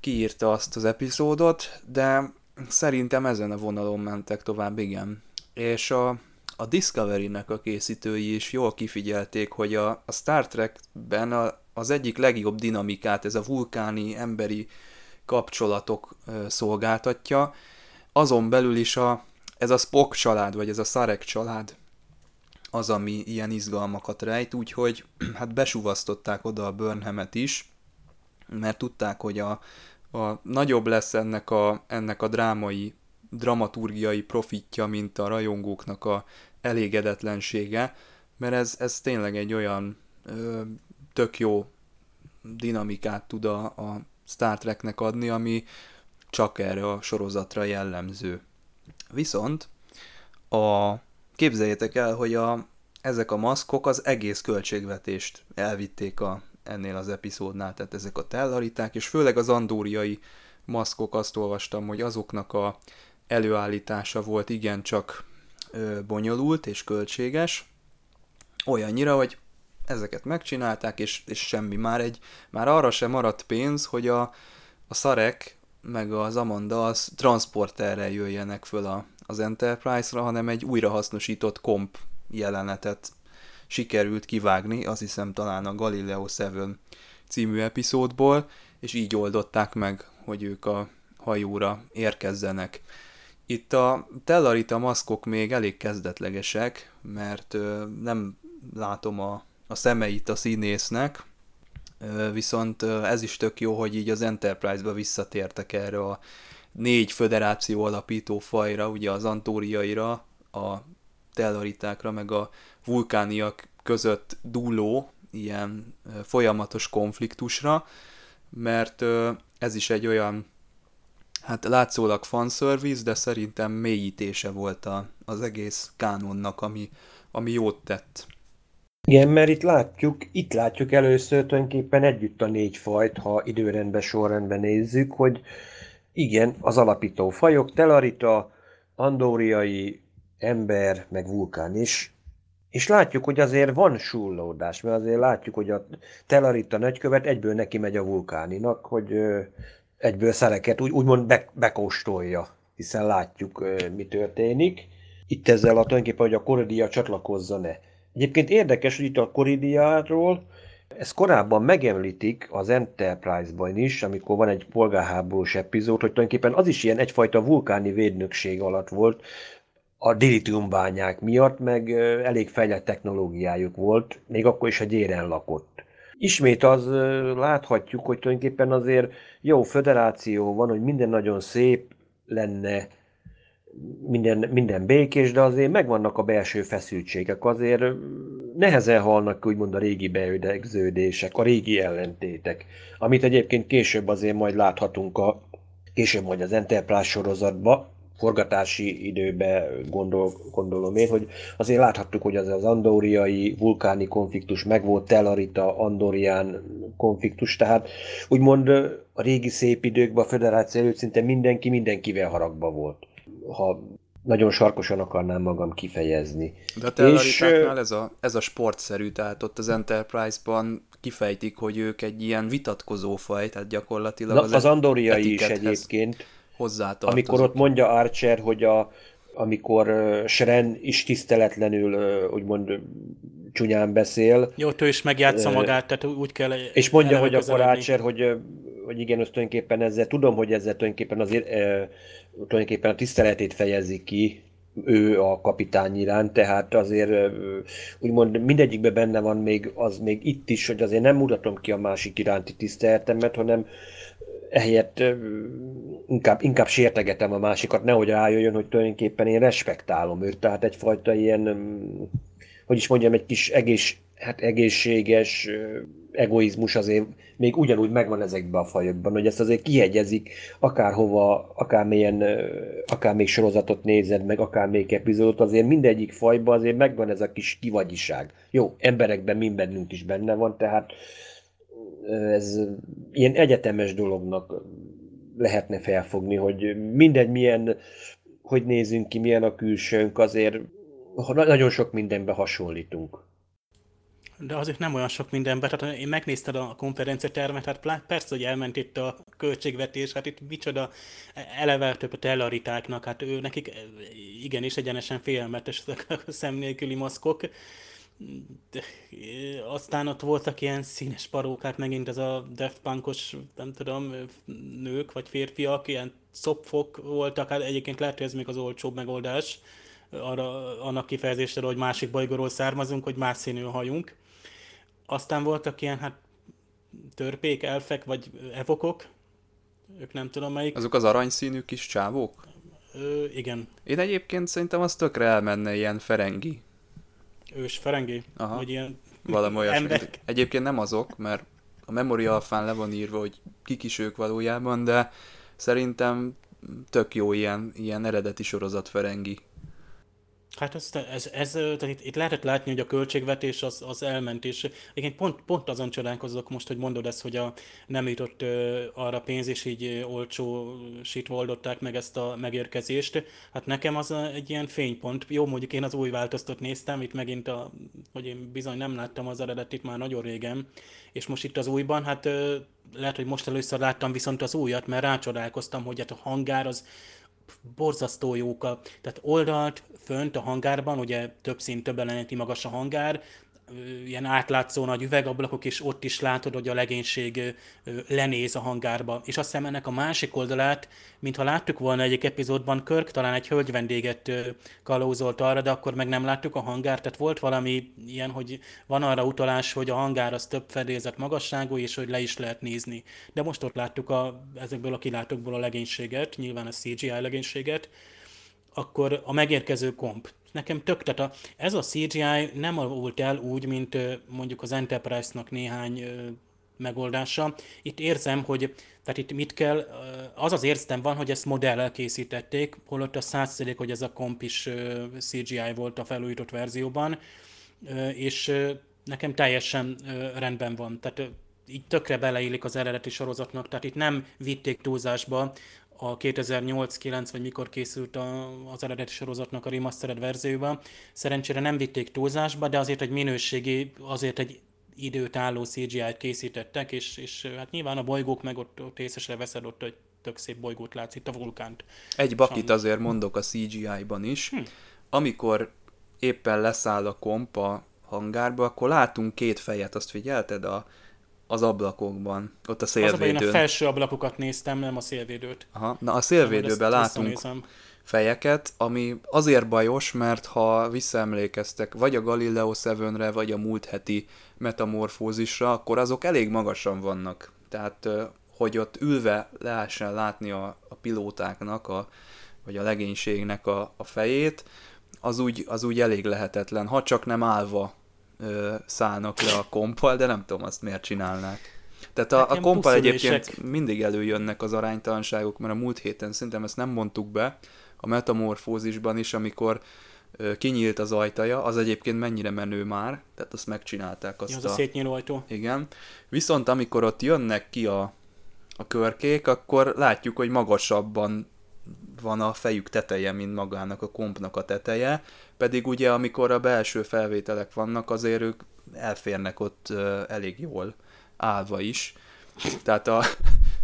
A: ki írta azt az epizódot, de szerintem ezen a vonalon mentek tovább, igen. És a, a Discovery-nek a készítői is jól kifigyelték, hogy a, a Star Trek-ben a, az egyik legjobb dinamikát ez a vulkáni emberi kapcsolatok szolgáltatja, azon belül is a, ez a Spock család, vagy ez a Szarek család az, ami ilyen izgalmakat rejt, úgyhogy hát besuvasztották oda a Burnhamet is, mert tudták, hogy a, a nagyobb lesz ennek a, ennek a drámai, dramaturgiai profitja, mint a rajongóknak a elégedetlensége, mert ez, ez tényleg egy olyan ö, tök jó dinamikát tud a, a Star Treknek adni, ami csak erre a sorozatra jellemző. Viszont A, képzeljétek el, hogy a, ezek a maszkok az egész költségvetést elvitték a, ennél az epizódnál, tehát ezek a tellariták, és főleg az andóriai maszkok, azt olvastam, hogy azoknak a előállítása volt igencsak ö, bonyolult és költséges, olyannyira, hogy ezeket megcsinálták, és, és semmi. Már, egy, már arra sem maradt pénz, hogy a, a Szarek meg az Amanda az transporterrel jöjjenek föl a, az Enterprise-ra, hanem egy újrahasznosított komp jelenetet sikerült kivágni, azt hiszem talán a Galileo 7 című epizódból, és így oldották meg, hogy ők a hajóra érkezzenek. Itt a Tellarita maszkok még elég kezdetlegesek, mert ö, nem látom a, a szemeit a színésznek, viszont ez is tök jó, hogy így az Enterprise-ba visszatértek erre a négy föderáció alapító fajra, ugye az antóriaira, a tellaritákra, meg a vulkániak között dúló ilyen folyamatos konfliktusra, mert ez is egy olyan, hát látszólag fanservice, de szerintem mélyítése volt a, az egész kánonnak, ami, ami jót tett.
B: Igen, mert itt látjuk, itt látjuk először tulajdonképpen együtt a négy fajt, ha időrendben, sorrendben nézzük, hogy igen, az alapító fajok, telarita, andóriai, ember, meg vulkán is. És látjuk, hogy azért van sullódás, mert azért látjuk, hogy a telarita nagykövet egyből neki megy a vulkáninak, hogy egyből szereket úgy, úgymond be, bekóstolja, hiszen látjuk, mi történik. Itt ezzel a tulajdonképpen, hogy a Koridia csatlakozza-e. Egyébként érdekes, hogy itt a Koridiáról ezt korábban megemlítik az Enterprise-ban is, amikor van egy polgárháborús epizód, hogy tulajdonképpen az is ilyen egyfajta vulkáni védnökség alatt volt, a dilitiumbányák miatt, meg elég fejlett technológiájuk volt, még akkor is a gyéren lakott. Ismét az láthatjuk, hogy tulajdonképpen azért jó föderáció van, hogy minden nagyon szép lenne, minden, minden békés, de azért megvannak a belső feszültségek, azért nehezen halnak úgymond a régi beödegződések, a régi ellentétek, amit egyébként később azért majd láthatunk a később majd az Enterprise sorozatba, forgatási időbe gondol, gondolom én, hogy azért láthattuk, hogy az az andóriai vulkáni konfliktus megvolt, Telarita, Andorián konfliktus, tehát úgymond a régi szép időkben a federáció előtt szinte mindenki mindenkivel haragba volt. Ha nagyon sarkosan akarnám magam kifejezni.
A: De a Tellaritáknál ez a, ez a sportszerű, tehát ott az Enterprise-ban kifejtik, hogy ők egy ilyen vitatkozó faj, tehát gyakorlatilag
B: Na, az, az andoriai is egyébként. Amikor ott mondja Archer, hogy a, amikor uh, Sren is tiszteletlenül, uh, úgymond csúnyán beszél.
C: Jó, ő is megjátsza magát, tehát úgy kell
B: És mondja, hogy akkor Archer, hogy, hogy igen, azt tulajdonképpen ezzel, tudom, hogy ezzel tulajdonképpen, azért, tulajdonképpen a tiszteletét fejezi ki, ő a kapitány iránt, tehát azért úgymond mindegyikben benne van még az még itt is, hogy azért nem mutatom ki a másik iránti tiszteletemet, hanem ehelyett inkább, inkább sértegetem a másikat, nehogy rájöjjön, hogy tulajdonképpen én respektálom őt, tehát egyfajta ilyen, hogy is mondjam, egy kis egész, hát egészséges egoizmus azért még ugyanúgy megvan ezekben a fajokban, hogy ezt azért kihegyezik, akárhova, akármilyen, akár még sorozatot nézed, meg akár még epizódot, azért mindegyik fajban azért megvan ez a kis kivagyiság. Jó, emberekben mind bennünk is benne van, tehát ez ilyen egyetemes dolognak lehetne felfogni, hogy mindegy milyen, hogy nézünk ki, milyen a külsőnk, azért nagyon sok mindenbe hasonlítunk.
C: De azért nem olyan sok mindenben, tehát én megnézted a konferencia termet, hát persze, hogy elment itt a költségvetés, hát itt micsoda eleve több a tellaritáknak, hát ő nekik igenis egyenesen félelmetes ezek a szem nélküli maszkok, de, aztán ott voltak ilyen színes parókák, megint ez a Daft Punkos, nem tudom, nők vagy férfiak, ilyen szopfok voltak, hát egyébként lehet, hogy ez még az olcsóbb megoldás, arra, annak kifejezésre, hogy másik bolygóról származunk, hogy más színű a hajunk. Aztán voltak ilyen, hát törpék, elfek, vagy evokok, ők nem tudom melyik.
A: Azok az aranyszínű kis csávók?
C: Ö, igen.
A: Én egyébként szerintem az tökre elmenne ilyen ferengi
C: ős ferengi,
A: Aha.
C: vagy ilyen
A: Valami olyasmi. Egyébként nem azok, mert a memória alfán le van írva, hogy kik is ők valójában, de szerintem tök jó ilyen, ilyen eredeti sorozat ferengi.
C: Hát ez, ez, ez tehát itt, itt lehetett látni, hogy a költségvetés az, az elment, és igen, pont, pont azon csodálkozok most, hogy mondod ezt, hogy a, nem jutott uh, arra pénz, és így olcsó sit oldották meg ezt a megérkezést. Hát nekem az egy ilyen fénypont. Jó, mondjuk én az új változtat néztem, itt megint, a, hogy én bizony nem láttam az eredetit már nagyon régen, és most itt az újban, hát uh, lehet, hogy most először láttam viszont az újat, mert rácsodálkoztam, hogy hát a hangár az borzasztó jók a, tehát oldalt, fönt a hangárban, ugye több szint, több elleneti magas a hangár, ilyen átlátszó nagy üvegablakok, és ott is látod, hogy a legénység lenéz a hangárba. És azt hiszem ennek a másik oldalát, mintha láttuk volna egyik epizódban, Körk talán egy hölgy vendéget kalózolt arra, de akkor meg nem láttuk a hangárt, tehát volt valami ilyen, hogy van arra utalás, hogy a hangár az több fedélzet magasságú, és hogy le is lehet nézni. De most ott láttuk a, ezekből a kilátókból a legénységet, nyilván a CGI legénységet, akkor a megérkező komp. Nekem tök, tehát a, ez a CGI nem volt el úgy, mint mondjuk az Enterprise-nak néhány megoldása. Itt érzem, hogy tehát itt mit kell, az az érztem van, hogy ezt modellel készítették, holott a százszerék, hogy ez a komp is CGI volt a felújított verzióban, és nekem teljesen rendben van. Tehát így tökre beleillik az eredeti sorozatnak, tehát itt nem vitték túlzásba a 2008-9 vagy mikor készült a, az eredeti sorozatnak a remastered verzióban. Szerencsére nem vitték túlzásba, de azért egy minőségi, azért egy időt álló CGI-t készítettek, és, és hát nyilván a bolygók meg ott, ott észesre veszed ott, hogy tök szép bolygót látsz itt a vulkánt.
A: Egy bakit azért mondok a CGI-ban is. Hm. Amikor éppen leszáll a komp a hangárba, akkor látunk két fejet, azt figyelted? A, az ablakokban, ott a szélvédőn. Az
C: a, én a felső ablakokat néztem, nem a szélvédőt.
A: Aha. Na a szélvédőben látunk fejeket, ami azért bajos, mert ha visszaemlékeztek vagy a Galileo 7-re, vagy a múlt heti metamorfózisra, akkor azok elég magasan vannak. Tehát, hogy ott ülve lehessen látni a, a pilótáknak, a, vagy a legénységnek a, a fejét, az úgy, az úgy elég lehetetlen, ha csak nem állva ö, szállnak le a kompal, de nem tudom azt miért csinálnák. Tehát a, hát a kompal egyébként mindig előjönnek az aránytalanságok, mert a múlt héten szerintem ezt nem mondtuk be, a metamorfózisban is, amikor ö, kinyílt az ajtaja, az egyébként mennyire menő már, tehát azt megcsinálták. Azt
C: az a, a szétnyíló ajtó.
A: Igen. Viszont amikor ott jönnek ki a, a körkék, akkor látjuk, hogy magasabban van a fejük teteje, mint magának a kompnak a teteje, pedig ugye amikor a belső felvételek vannak, azért ők elférnek ott elég jól állva is. Tehát a,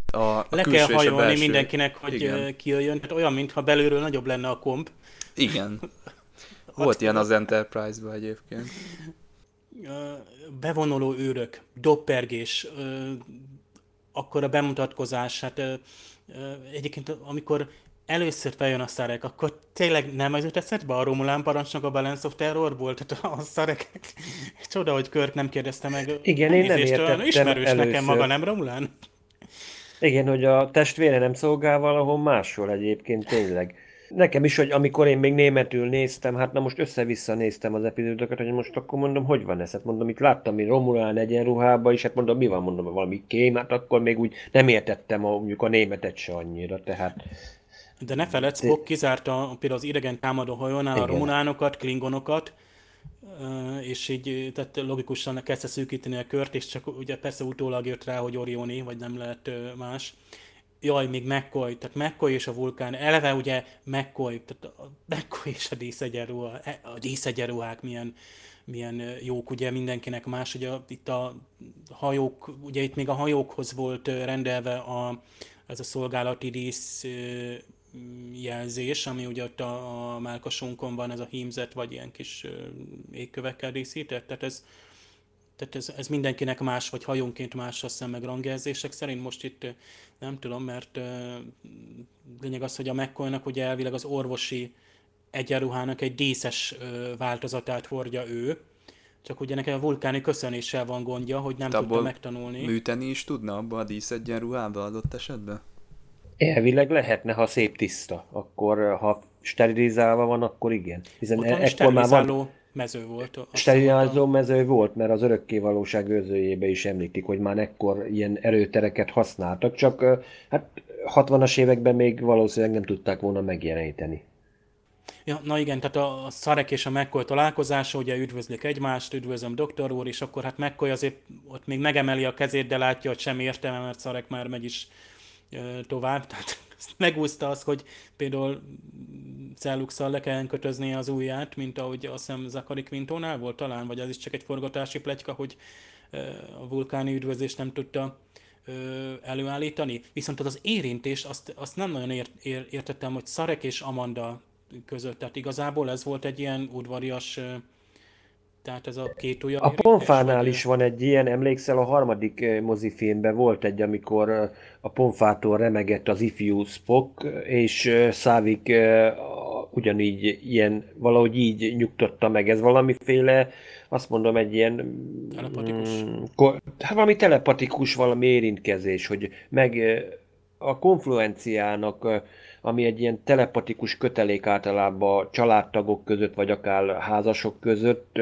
A: a, a
C: Le kell hajolni belső... mindenkinek, hogy Igen. kijöjjön. Tehát olyan, mintha belülről nagyobb lenne a komp.
A: Igen. Volt ilyen az Enterprise-ban egyébként.
C: Bevonuló őrök, doppergés, akkor a bemutatkozás, hát egyébként amikor először feljön a szarek, akkor tényleg nem az jut eszedbe a Romulán parancsnok a Balance of Terrorból? Tehát a szarek, csoda, hogy Körk nem kérdezte meg.
B: Igen, én nem értettem
C: Ismerős először. nekem maga, nem Romulán?
B: Igen, hogy a testvére nem szolgál valahol máshol egyébként tényleg. Nekem is, hogy amikor én még németül néztem, hát na most össze-vissza néztem az epizódokat, hogy most akkor mondom, hogy van ez? Hát mondom, itt láttam, hogy Romulán egyenruhába is, hát mondom, mi van, mondom, valami kém, hát akkor még úgy nem értettem a, mondjuk a németet se annyira, tehát
C: de ne feledsz, Spock kizárta például az idegen támadó hajónál Igen. a romulánokat, klingonokat, és így tehát logikusan kezdte szűkíteni a kört, és csak ugye persze utólag jött rá, hogy Orioni, vagy nem lehet más. Jaj, még McCoy, tehát McCoy és a vulkán, eleve ugye McCoy, tehát a McCoy és a díszegyenruha, e, a díszegyenruhák milyen, milyen jók, ugye mindenkinek más, ugye itt a hajók, ugye itt még a hajókhoz volt rendelve a, ez a szolgálati dísz jelzés, ami ugye ott a, a melkasunkon van, ez a hímzet, vagy ilyen kis égkövekkel díszített, tehát ez, tehát ez, ez mindenkinek más, vagy hajónként más, a hiszem, meg rangjelzések szerint. Most itt nem tudom, mert lényeg az, hogy a mccoy ugye elvileg az orvosi egyenruhának egy díszes változatát hordja ő, csak ugye nekem a vulkáni köszönéssel van gondja, hogy nem tudta megtanulni.
A: Műteni is tudna abba a dísz egyenruhába adott esetben?
B: Elvileg lehetne, ha szép tiszta. Akkor, ha sterilizálva van, akkor igen.
C: Hiszen Ott van ekkor már van mező volt.
B: Sterilizáló mező volt, mert az örökkévalóság őrzőjébe is említik, hogy már ekkor ilyen erőtereket használtak, csak hát 60-as években még valószínűleg nem tudták volna megjeleníteni.
C: Ja, na igen, tehát a, Szarek és a McCoy találkozása, ugye üdvözlik egymást, üdvözlöm doktor úr, és akkor hát McCoy azért ott még megemeli a kezét, de látja, hogy sem értelme, mert Szarek már megy is tovább, tehát megúszta az, hogy például celluxal le kellene kötözni az ujját, mint ahogy azt hiszem Zakari Quintónál volt talán, vagy az is csak egy forgatási pletyka, hogy a vulkáni üdvözést nem tudta előállítani. Viszont az érintés, azt, azt nem nagyon ért, ér, értettem, hogy Szarek és Amanda között, tehát igazából ez volt egy ilyen udvarias tehát ez a két olyan...
B: A Ponfánál is van egy ilyen, emlékszel, a harmadik mozifilmben volt egy, amikor a Ponfától remegett az ifjú Spock, és Szávik ugyanígy ilyen, valahogy így nyugtatta meg. Ez valamiféle, azt mondom, egy ilyen...
C: Telepatikus. Mm,
B: hát valami telepatikus, valami érintkezés, hogy meg a konfluenciának ami egy ilyen telepatikus kötelék általában családtagok között, vagy akár házasok között,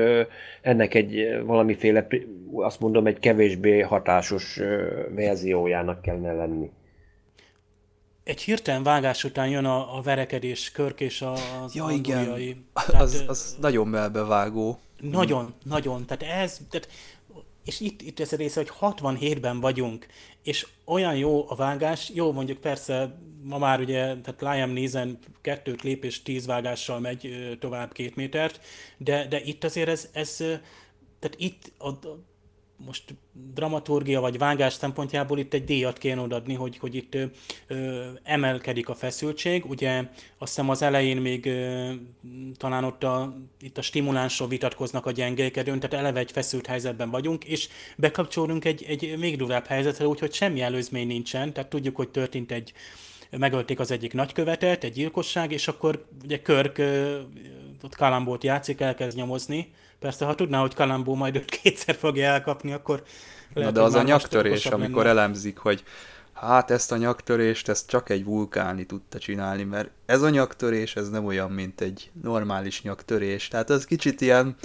B: ennek egy valamiféle, azt mondom, egy kevésbé hatásos verziójának kellene lenni.
C: Egy hirtelen vágás után jön a, a verekedés, Körk és az
A: ja, igen. Tehát, az, az nagyon melbevágó.
C: Nagyon, nagyon. Tehát ez, tehát és itt, itt ez a része, hogy 67-ben vagyunk, és olyan jó a vágás, jó mondjuk persze ma már ugye, tehát Liam nézen kettőt lép és tíz vágással megy tovább két métert, de, de itt azért ez, ez tehát itt a, most dramaturgia vagy vágás szempontjából itt egy díjat kéne odaadni, hogy, hogy itt ö, emelkedik a feszültség. Ugye azt hiszem az elején még ö, talán ott a, itt a stimulánsról vitatkoznak a gyengélkedőn, tehát eleve egy feszült helyzetben vagyunk, és bekapcsolunk egy, egy még durvább helyzetre, úgyhogy semmi előzmény nincsen, tehát tudjuk, hogy történt egy megölték az egyik nagykövetet, egy gyilkosság, és akkor ugye Körk ott Kalambót játszik, elkezd nyomozni. Persze, ha tudná, hogy Kalambó majd őt kétszer fogja elkapni, akkor
A: lehet, Na de az a nyaktörés, amikor lenne. elemzik, hogy hát ezt a nyaktörést, ezt csak egy vulkáni tudta csinálni, mert ez a nyaktörés, ez nem olyan, mint egy normális nyaktörés. Tehát az kicsit ilyen,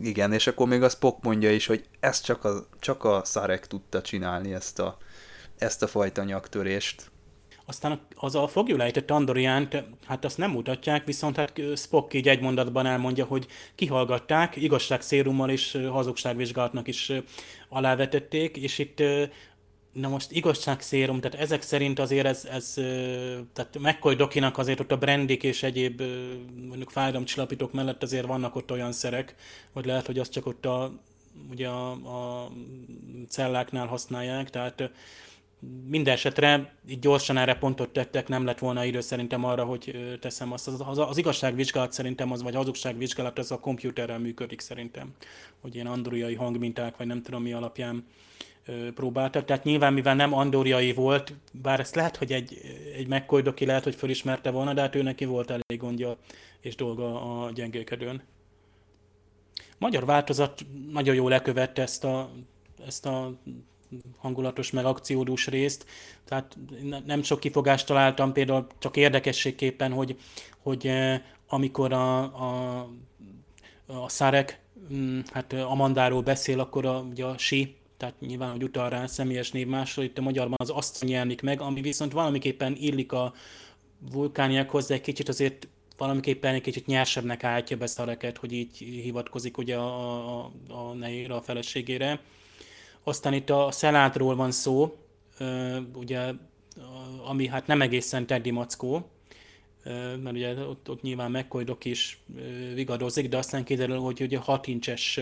A: igen, és akkor még a Spock mondja is, hogy ezt csak a, csak a Szarek tudta csinálni, ezt a, ezt a fajta nyaktörést.
C: Aztán az a fogjulejtett Andoriánt, hát azt nem mutatják, viszont hát Spock így egy mondatban elmondja, hogy kihallgatták, igazságszérummal és hazugságvizsgálatnak is alávetették, és itt Na most igazságszérum, tehát ezek szerint azért ez, ez tehát McCoy Dokinak azért ott a brandik és egyéb mondjuk fájdalomcsillapítók mellett azért vannak ott olyan szerek, vagy lehet, hogy azt csak ott a, ugye a, a celláknál használják, tehát minden esetre így gyorsan erre pontot tettek, nem lett volna idő szerintem arra, hogy teszem azt. Az, az, az igazságvizsgálat szerintem az, vagy hazugságvizsgálat, az a komputerrel működik szerintem, hogy ilyen andoriai hangminták, vagy nem tudom mi alapján próbáltak. Tehát nyilván, mivel nem andoriai volt, bár ezt lehet, hogy egy, egy McCoy lehet, hogy fölismerte volna, de hát ő neki volt elég gondja és dolga a gyengélkedőn. Magyar változat nagyon jól lekövette ezt a, ezt a hangulatos, meg akciódús részt. Tehát nem sok kifogást találtam, például csak érdekességképpen, hogy, hogy eh, amikor a, a, a Szárek mm, hát Amandáról beszél, akkor a, ugye a Si, tehát nyilván, hogy utal rá személyes névmásról, itt a magyarban az azt jelenik meg, ami viszont valamiképpen illik a vulkániakhoz, de egy kicsit azért valamiképpen egy kicsit nyersebbnek állítja be Szareket, hogy így hivatkozik ugye a, a, a nejére, a feleségére. Aztán itt a Szeládról van szó, ugye, ami hát nem egészen Teddy Mackó, mert ugye ott, ott nyilván megkojdok is vigadozik, de aztán kiderül, hogy ugye 6 incses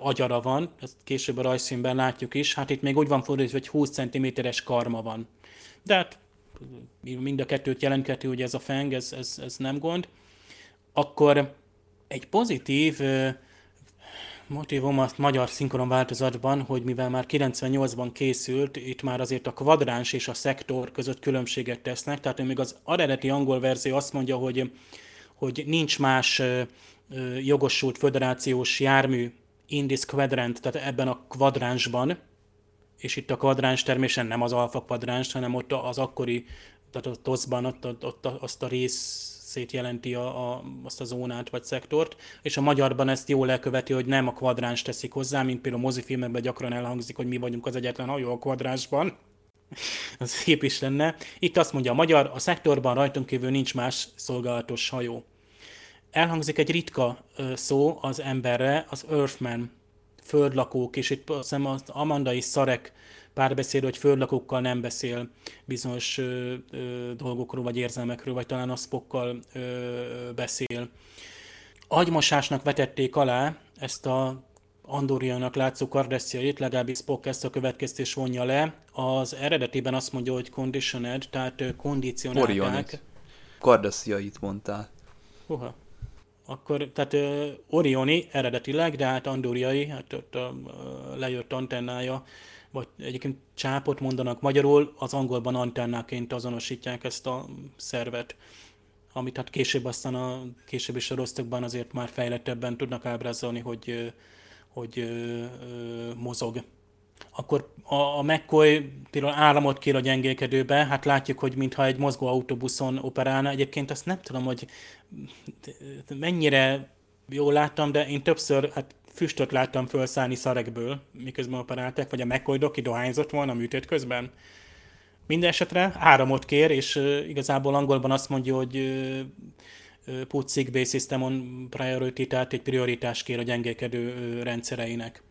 C: agyara van, ezt később a rajzfilmben látjuk is, hát itt még úgy van fordítva, hogy 20 cm-es karma van. De hát mind a kettőt jelentheti, hogy ez a feng, ez, ez, ez nem gond. Akkor egy pozitív motivum a magyar szinkron változatban, hogy mivel már 98-ban készült, itt már azért a kvadráns és a szektor között különbséget tesznek, tehát még az eredeti angol verzió azt mondja, hogy, hogy nincs más jogosult föderációs jármű in this quadrant, tehát ebben a kvadránsban, és itt a kvadráns természetesen nem az alfa kvadráns, hanem ott az akkori, tehát a TOSZ-ban ott, ott, ott azt a rész részét jelenti a, a, azt a zónát vagy szektort, és a magyarban ezt jól elköveti, hogy nem a kvadráns teszik hozzá, mint például a mozifilmekben gyakran elhangzik, hogy mi vagyunk az egyetlen hajó a kvadránsban. Az szép is lenne. Itt azt mondja a magyar, a szektorban rajtunk kívül nincs más szolgálatos hajó. elhangzik egy ritka szó az emberre, az Earthman, földlakók, és itt azt hiszem az Amanda és Szarek párbeszéd, hogy földlakókkal nem beszél bizonyos ö, ö, dolgokról, vagy érzelmekről, vagy talán a Spockkal ö, beszél. Agymosásnak vetették alá ezt a Andorianak látszó kardessziait, legalábbis Spock ezt a következtés vonja le. Az eredetiben azt mondja, hogy conditioned, tehát kondicionálták.
A: Kardessziait mondtál.
C: Uha. Akkor, tehát uh, Orioni eredetileg, de hát Andoriai, hát ott a, uh, lejött antennája, vagy egyébként csápot mondanak magyarul, az angolban antennáként azonosítják ezt a szervet, amit hát később aztán a későbbi sorozatokban azért már fejlettebben tudnak ábrázolni, hogy, hogy uh, uh, mozog. Akkor a, a McCoy például áramot kér a gyengélkedőbe, hát látjuk, hogy mintha egy mozgó autóbuszon operálna. Egyébként azt nem tudom, hogy mennyire jól láttam, de én többször hát füstöt láttam felszállni szarekből, miközben operáltak, vagy a McCoy doki dohányzott volna műtét közben. Minden esetre áramot kér, és uh, igazából angolban azt mondja, hogy uh, put sick bay system on priority, tehát egy prioritás kér a gyengélkedő uh, rendszereinek.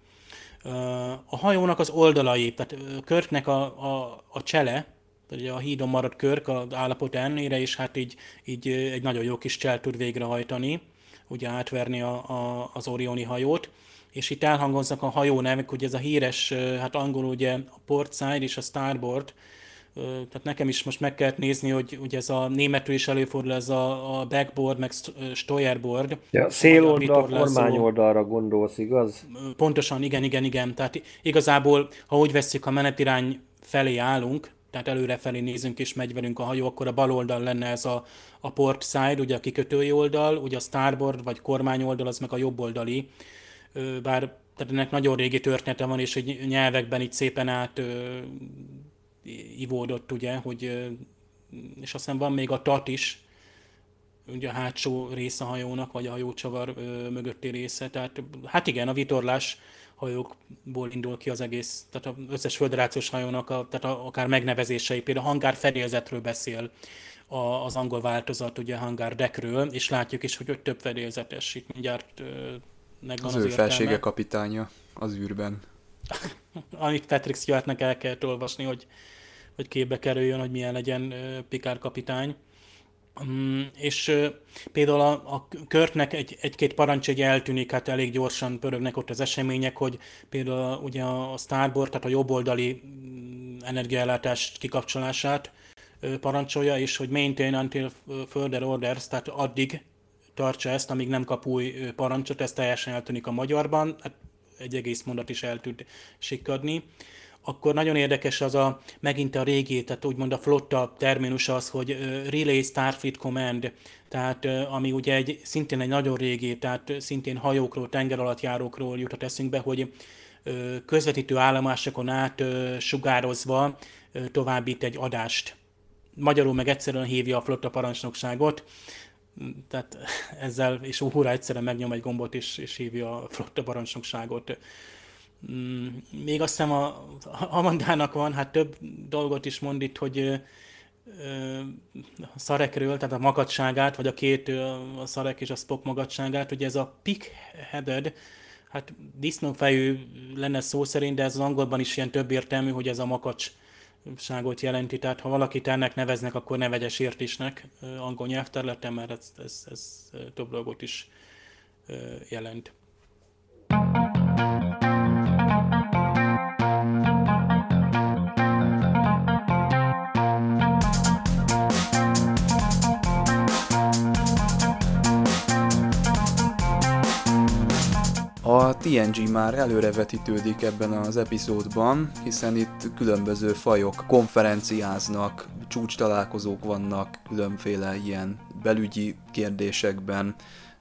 C: A hajónak az oldalai, tehát Körknek a, a, a csele, ugye a hídon maradt Körk az állapot ellenére, és hát így, így egy nagyon jó kis csel tud végrehajtani, ugye átverni a, a, az Orioni hajót, és itt elhangoznak a hajó nevek, hogy ez a híres, hát angol ugye a port side és a starboard, tehát nekem is most meg kellett nézni, hogy ugye ez a németül is előfordul, ez a, a backboard, meg steuerboard.
B: Ja, széloldal, kormányoldalra gondolsz, igaz?
C: Pontosan, igen, igen, igen. Tehát igazából, ha úgy veszik, a menetirány felé állunk, tehát előre felé nézünk és megy velünk a hajó, akkor a bal oldal lenne ez a, a port side, ugye a kikötői oldal, ugye a starboard vagy kormányoldal, az meg a jobb oldali. Bár tehát ennek nagyon régi története van, és hogy nyelvekben itt szépen át ivódott, ugye, hogy, és aztán van még a tat is, ugye a hátsó része a hajónak, vagy a hajócsavar mögötti része, tehát hát igen, a vitorlás hajókból indul ki az egész, tehát az összes föderációs hajónak, a, tehát a, akár megnevezései, például a hangár fedélzetről beszél a, az angol változat, ugye hangár deckről, és látjuk is, hogy ott több fedélzetes, itt mindjárt
A: megvan az, az ő felsége kapitánya az űrben.
C: Amit Patrick Stewartnek el kellett olvasni, hogy hogy képbe kerüljön, hogy milyen legyen Pikár kapitány. Um, és például a, a Körtnek egy, egy-két parancs egy eltűnik, hát elég gyorsan pörögnek ott az események, hogy például ugye a Starboard, tehát a jobboldali mm, energiaellátás kikapcsolását parancsolja, és hogy maintain until further orders, tehát addig tartsa ezt, amíg nem kap új parancsot, ez teljesen eltűnik a magyarban, hát egy egész mondat is el tud sikkadni akkor nagyon érdekes az a, megint a régi, tehát úgymond a flotta terminus az, hogy Relay Starfleet Command, tehát ami ugye egy, szintén egy nagyon régi, tehát szintén hajókról, tenger alatt járókról jutott eszünkbe, hogy közvetítő állomásokon át sugározva továbbít egy adást. Magyarul meg egyszerűen hívja a flotta parancsnokságot, tehát ezzel, és újra egyszerűen megnyom egy gombot, és, és hívja a flotta parancsnokságot. Mm, még azt hiszem a Amandának van, hát több dolgot is mond itt, hogy a szarekről, tehát a magadságát, vagy a két, a szarek és a Spock magadságát, ugye ez a pig-headed, hát disznófejű lenne szó szerint, de ez az angolban is ilyen több értelmű, hogy ez a makacságot jelenti, tehát ha valakit ennek neveznek, akkor ne vegyes értésnek angol nyelvterületen, mert ez, ez, ez több dolgot is jelent.
A: A TNG már előrevetítődik ebben az epizódban, hiszen itt különböző fajok konferenciáznak, csúcs találkozók vannak, különféle ilyen belügyi kérdésekben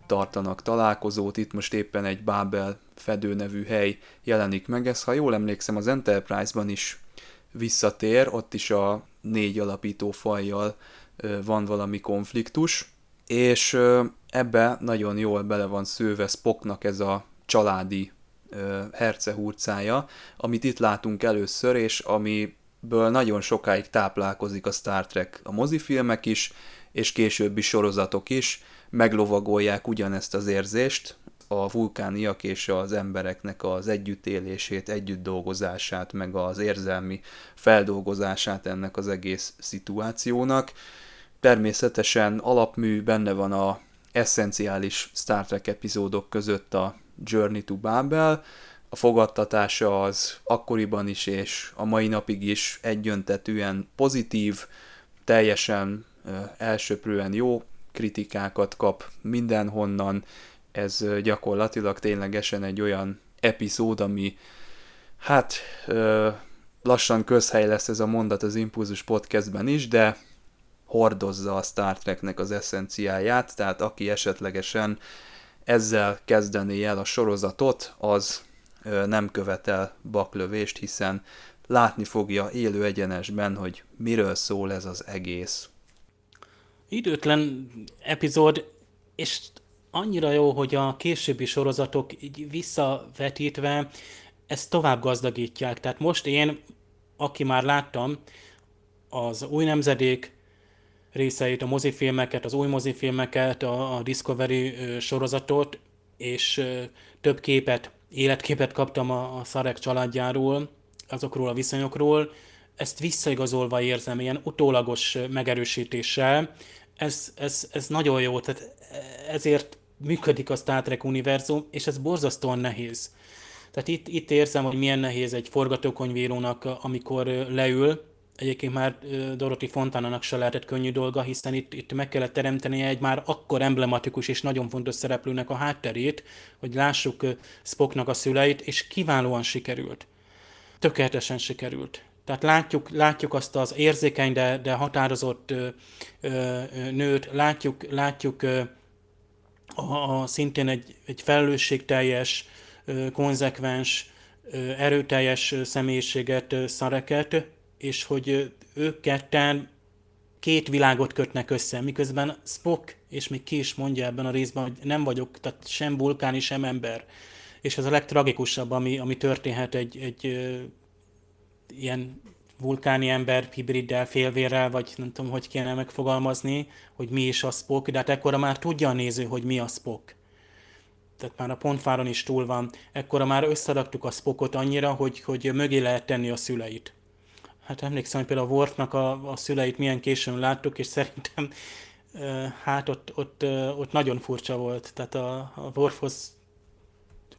A: tartanak találkozót. Itt most éppen egy Babel fedő nevű hely jelenik meg. Ez, ha jól emlékszem, az Enterprise-ban is visszatér, ott is a négy alapító fajjal van valami konfliktus, és ebbe nagyon jól bele van szőve Spocknak ez a családi hercehurcája, amit itt látunk először, és amiből nagyon sokáig táplálkozik a Star Trek, a mozifilmek is, és későbbi sorozatok is, meglovagolják ugyanezt az érzést, a vulkániak és az embereknek az együttélését, együtt dolgozását, meg az érzelmi feldolgozását ennek az egész szituációnak. Természetesen alapmű benne van a eszenciális Star Trek epizódok között a Journey to Babel, a fogadtatása az akkoriban is és a mai napig is egyöntetűen pozitív, teljesen elsöprően jó kritikákat kap mindenhonnan, ez gyakorlatilag ténylegesen egy olyan epizód, ami hát lassan közhely lesz ez a mondat az Impulzus podcastben is, de hordozza a Star Treknek az eszenciáját, tehát aki esetlegesen ezzel kezdené el a sorozatot, az nem követel baklövést, hiszen látni fogja élő egyenesben, hogy miről szól ez az egész.
C: Időtlen epizód, és annyira jó, hogy a későbbi sorozatok így visszavetítve ezt tovább gazdagítják. Tehát most én, aki már láttam az új nemzedék részeit, a mozifilmeket, az új mozifilmeket, a, a Discovery sorozatot, és több képet, életképet kaptam a, a Szarek családjáról, azokról a viszonyokról, ezt visszaigazolva érzem, ilyen utólagos megerősítéssel, ez, ez, ez nagyon jó, tehát ezért működik a Star Trek univerzum, és ez borzasztóan nehéz. Tehát itt, itt érzem, hogy milyen nehéz egy forgatókönyvírónak, amikor leül, egyébként már Dorothy Fontánának se lehetett könnyű dolga, hiszen itt, itt meg kellett teremteni egy már akkor emblematikus és nagyon fontos szereplőnek a hátterét, hogy lássuk Spocknak a szüleit, és kiválóan sikerült. Tökéletesen sikerült. Tehát látjuk, látjuk azt az érzékeny, de, de határozott ö, ö, nőt, látjuk, látjuk ö, a, a szintén egy, egy felelősségteljes, ö, konzekvens, ö, erőteljes személyiséget, ö, szareket, és hogy ők ketten két világot kötnek össze, miközben Spock, és még ki is mondja ebben a részben, hogy nem vagyok, tehát sem vulkáni, sem ember. És ez a legtragikusabb, ami, ami történhet egy, egy ö, ilyen vulkáni ember hibriddel, félvérrel, vagy nem tudom, hogy kéne megfogalmazni, hogy mi is a Spock, de hát ekkora már tudja a néző, hogy mi a Spock. Tehát már a pontfáron is túl van. Ekkora már összeadaktuk a Spockot annyira, hogy, hogy mögé lehet tenni a szüleit. Hát emlékszem, hogy például a Worfnak a, a szüleit milyen későn láttuk, és szerintem hát ott, ott, ott nagyon furcsa volt. Tehát a, a Worfhoz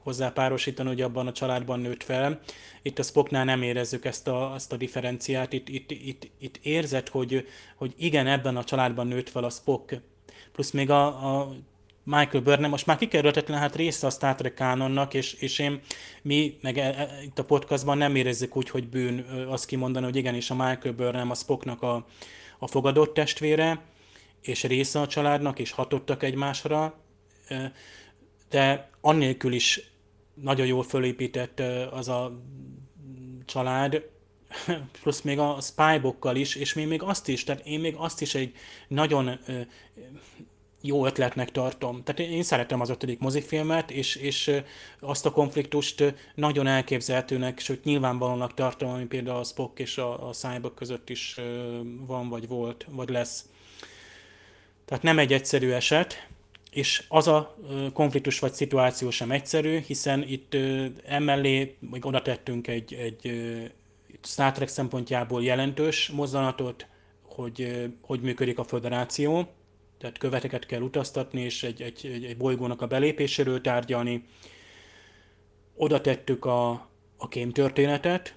C: hozzá párosítani, hogy abban a családban nőtt fel. Itt a Spocknál nem érezzük ezt a, ezt a differenciát, itt, itt, itt, itt érzed, hogy, hogy igen, ebben a családban nőtt fel a Spock. Plusz még a, a Michael Burnham. Most már kikerülhetetlen hát része a Star Trek kánonnak, és, és én, mi meg e, e, itt a podcastban nem érezzük úgy, hogy bűn azt kimondani, hogy igenis a Michael Burnham a Spocknak a, a fogadott testvére, és része a családnak, és hatottak egymásra, de annélkül is nagyon jól fölépített az a család, plusz még a spybokkal is, és még, még azt is, tehát én még azt is egy nagyon jó ötletnek tartom. Tehát én szeretem az ötödik mozifilmet, és, és azt a konfliktust nagyon elképzelhetőnek, sőt nyilvánvalónak tartom, ami például a Spock és a, a Cyborg között is van, vagy volt, vagy lesz. Tehát nem egy egyszerű eset, és az a konfliktus vagy szituáció sem egyszerű, hiszen itt emellé még oda tettünk egy, egy Star Trek szempontjából jelentős mozzanatot, hogy hogy működik a föderáció, tehát követeket kell utaztatni, és egy, egy, egy, egy bolygónak a belépéséről tárgyalni. Oda tettük a, a kém történetet,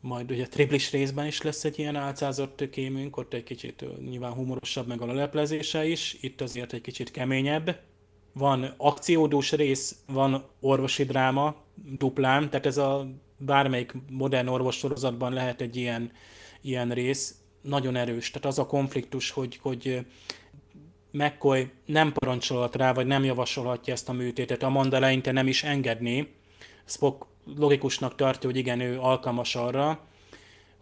C: majd ugye triplis részben is lesz egy ilyen álcázott kémünk, ott egy kicsit nyilván humorosabb meg a leleplezése is, itt azért egy kicsit keményebb. Van akciódús rész, van orvosi dráma, duplán, tehát ez a bármelyik modern orvos sorozatban lehet egy ilyen, ilyen rész, nagyon erős. Tehát az a konfliktus, hogy, hogy McCoy nem parancsolhat rá, vagy nem javasolhatja ezt a műtétet. Amanda eleinte nem is engedné. Spock logikusnak tartja, hogy igen, ő alkalmas arra,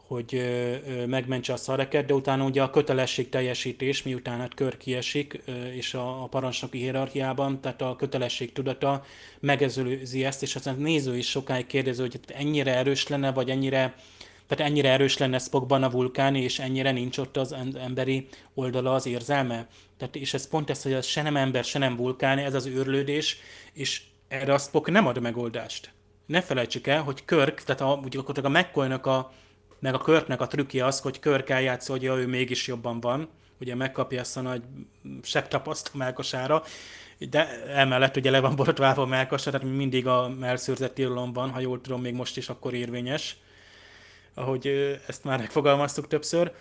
C: hogy megmentse a szareket, de utána ugye a kötelesség teljesítés, miután hát kör kiesik, és a, a parancsnoki hierarchiában, tehát a kötelesség tudata megezőzi ezt, és aztán néző is sokáig kérdező, hogy ennyire erős lenne, vagy ennyire Tehát ennyire erős lenne Spockban a vulkán, és ennyire nincs ott az emberi oldala az érzelme. Tehát, és ez pont ez, hogy ez se nem ember, se nem vulkán, ez az őrlődés, és erre a Spock nem ad megoldást. Ne felejtsük el, hogy Körk, tehát a, ugye akkor a mccoy a, meg a Körknek a trükkje az, hogy Körk eljátszol, hogy ő mégis jobban van, ugye megkapja ezt a nagy sebb tapaszt a melkosára, de emellett ugye le van borotválva a melkasa, tehát mindig a melszőrzett tilalom van, ha jól tudom, még most is akkor érvényes, ahogy ezt már megfogalmaztuk többször.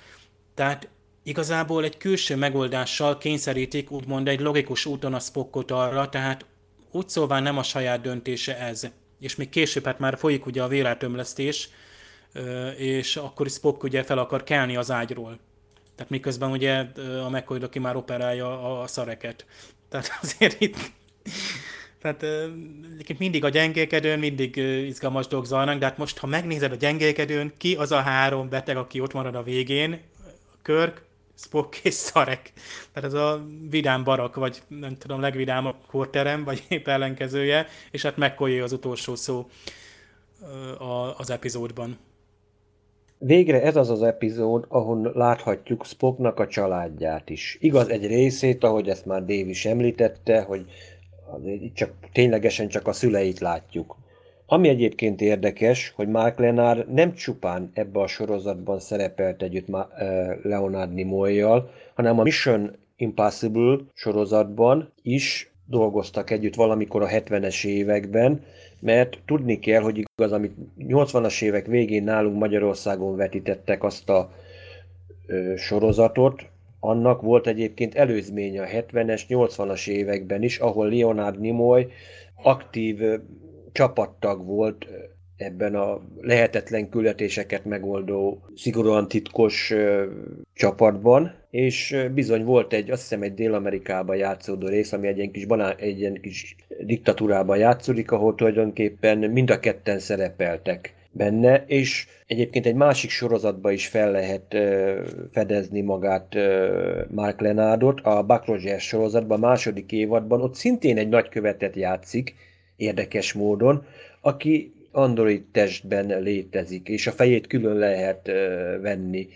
C: Tehát igazából egy külső megoldással kényszerítik úgymond egy logikus úton a Spockot arra, tehát úgy szóval nem a saját döntése ez. És még később hát már folyik ugye a véletömlesztés, és akkor Spock ugye fel akar kelni az ágyról. Tehát miközben ugye a McCoy aki már operálja a szareket. Tehát azért itt... Tehát mindig a gyengékedőn, mindig izgalmas dolgok zajlanak, de hát most, ha megnézed a gyengékedőn, ki az a három beteg, aki ott marad a végén? Körk, Spock és Szarek. Tehát ez a vidám barak, vagy nem tudom, legvidámabb korterem, vagy épp ellenkezője, és hát McCoy az utolsó szó az epizódban.
B: Végre ez az az epizód, ahol láthatjuk Spocknak a családját is. Igaz, egy részét, ahogy ezt már Dave is említette, hogy csak, ténylegesen csak a szüleit látjuk. Ami egyébként érdekes, hogy Mark Lenár nem csupán ebbe a sorozatban szerepelt együtt Leonard nimoy hanem a Mission Impossible sorozatban is dolgoztak együtt valamikor a 70-es években, mert tudni kell, hogy igaz, amit 80-as évek végén nálunk Magyarországon vetítettek azt a ö, sorozatot, annak volt egyébként előzménye a 70-es, 80-as években is, ahol Leonard Nimoy aktív csapattag volt ebben a lehetetlen küldetéseket megoldó, szigorúan titkos csapatban, és bizony volt egy, azt hiszem egy Dél-Amerikában játszódó rész, ami egy ilyen kis, banán, egy ilyen kis diktatúrában játszódik, ahol tulajdonképpen mind a ketten szerepeltek benne, és egyébként egy másik sorozatban is fel lehet fedezni magát Mark Lenardot, a Buck Rogers sorozatban, a második évadban, ott szintén egy nagykövetet játszik, érdekes módon, aki android testben létezik, és a fejét külön lehet venni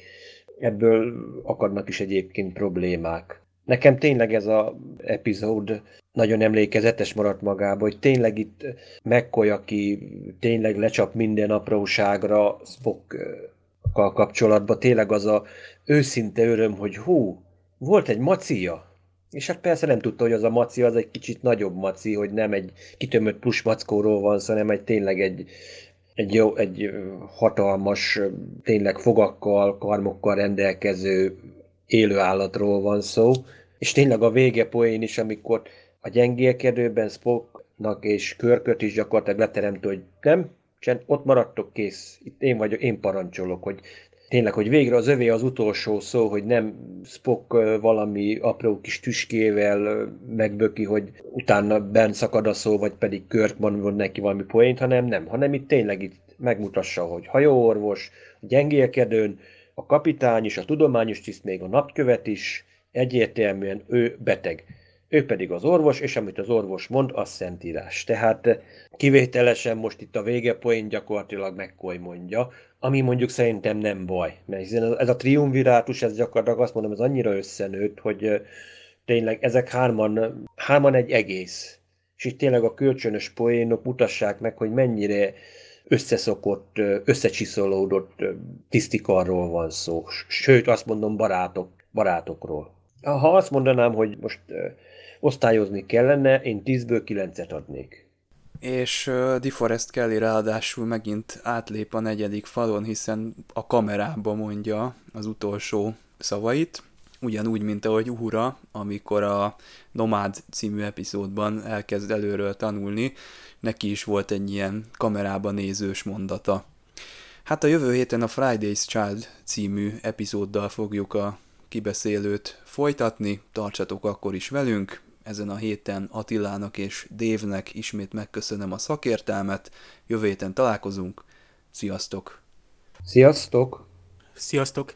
B: ebből akadnak is egyébként problémák. Nekem tényleg ez a epizód nagyon emlékezetes maradt magába, hogy tényleg itt McCoy, aki tényleg lecsap minden apróságra Spockkal kapcsolatban, tényleg az a őszinte öröm, hogy hú, volt egy macia, és hát persze nem tudta, hogy az a maci az egy kicsit nagyobb maci, hogy nem egy kitömött pusmackóról van szó, hanem egy tényleg egy, egy, jó, egy hatalmas, tényleg fogakkal, karmokkal rendelkező élő állatról van szó, és tényleg a vége poén is, amikor a gyengélkedőben Spocknak és Körköt is gyakorlatilag leteremtő, hogy nem, csend, ott maradtok, kész, itt én vagyok, én parancsolok, hogy tényleg, hogy végre az övé az utolsó szó, hogy nem Spock valami apró kis tüskével megböki, hogy utána ben szakad a szó, vagy pedig Kirk mond neki valami poént, hanem nem, hanem itt tényleg itt megmutassa, hogy hajóorvos, gyengélkedőn, a kapitány is, a tudományos tiszt, még a napkövet is, egyértelműen ő beteg. Ő pedig az orvos, és amit az orvos mond, az szentírás. Tehát kivételesen most itt a végepoén gyakorlatilag McCoy mondja, ami mondjuk szerintem nem baj. Mert ez a triumvirátus, ez gyakorlatilag azt mondom, ez annyira összenőtt, hogy tényleg ezek hárman, hárman egy egész. És itt tényleg a kölcsönös poénok mutassák meg, hogy mennyire összeszokott, összecsiszolódott tisztikarról van szó. Sőt, azt mondom barátok, barátokról. Ha azt mondanám, hogy most osztályozni kellene, én 10-ből 9-et adnék
A: és uh, DeForest Kelly ráadásul megint átlép a negyedik falon, hiszen a kamerába mondja az utolsó szavait, ugyanúgy, mint ahogy Uhura, amikor a Nomád című epizódban elkezd előről tanulni, neki is volt egy ilyen kamerába nézős mondata. Hát a jövő héten a Friday's Child című epizóddal fogjuk a kibeszélőt folytatni, tartsatok akkor is velünk, ezen a héten Attilának és Dévnek ismét megköszönöm a szakértelmet. Jövő héten találkozunk. Sziasztok!
B: Sziasztok!
C: Sziasztok!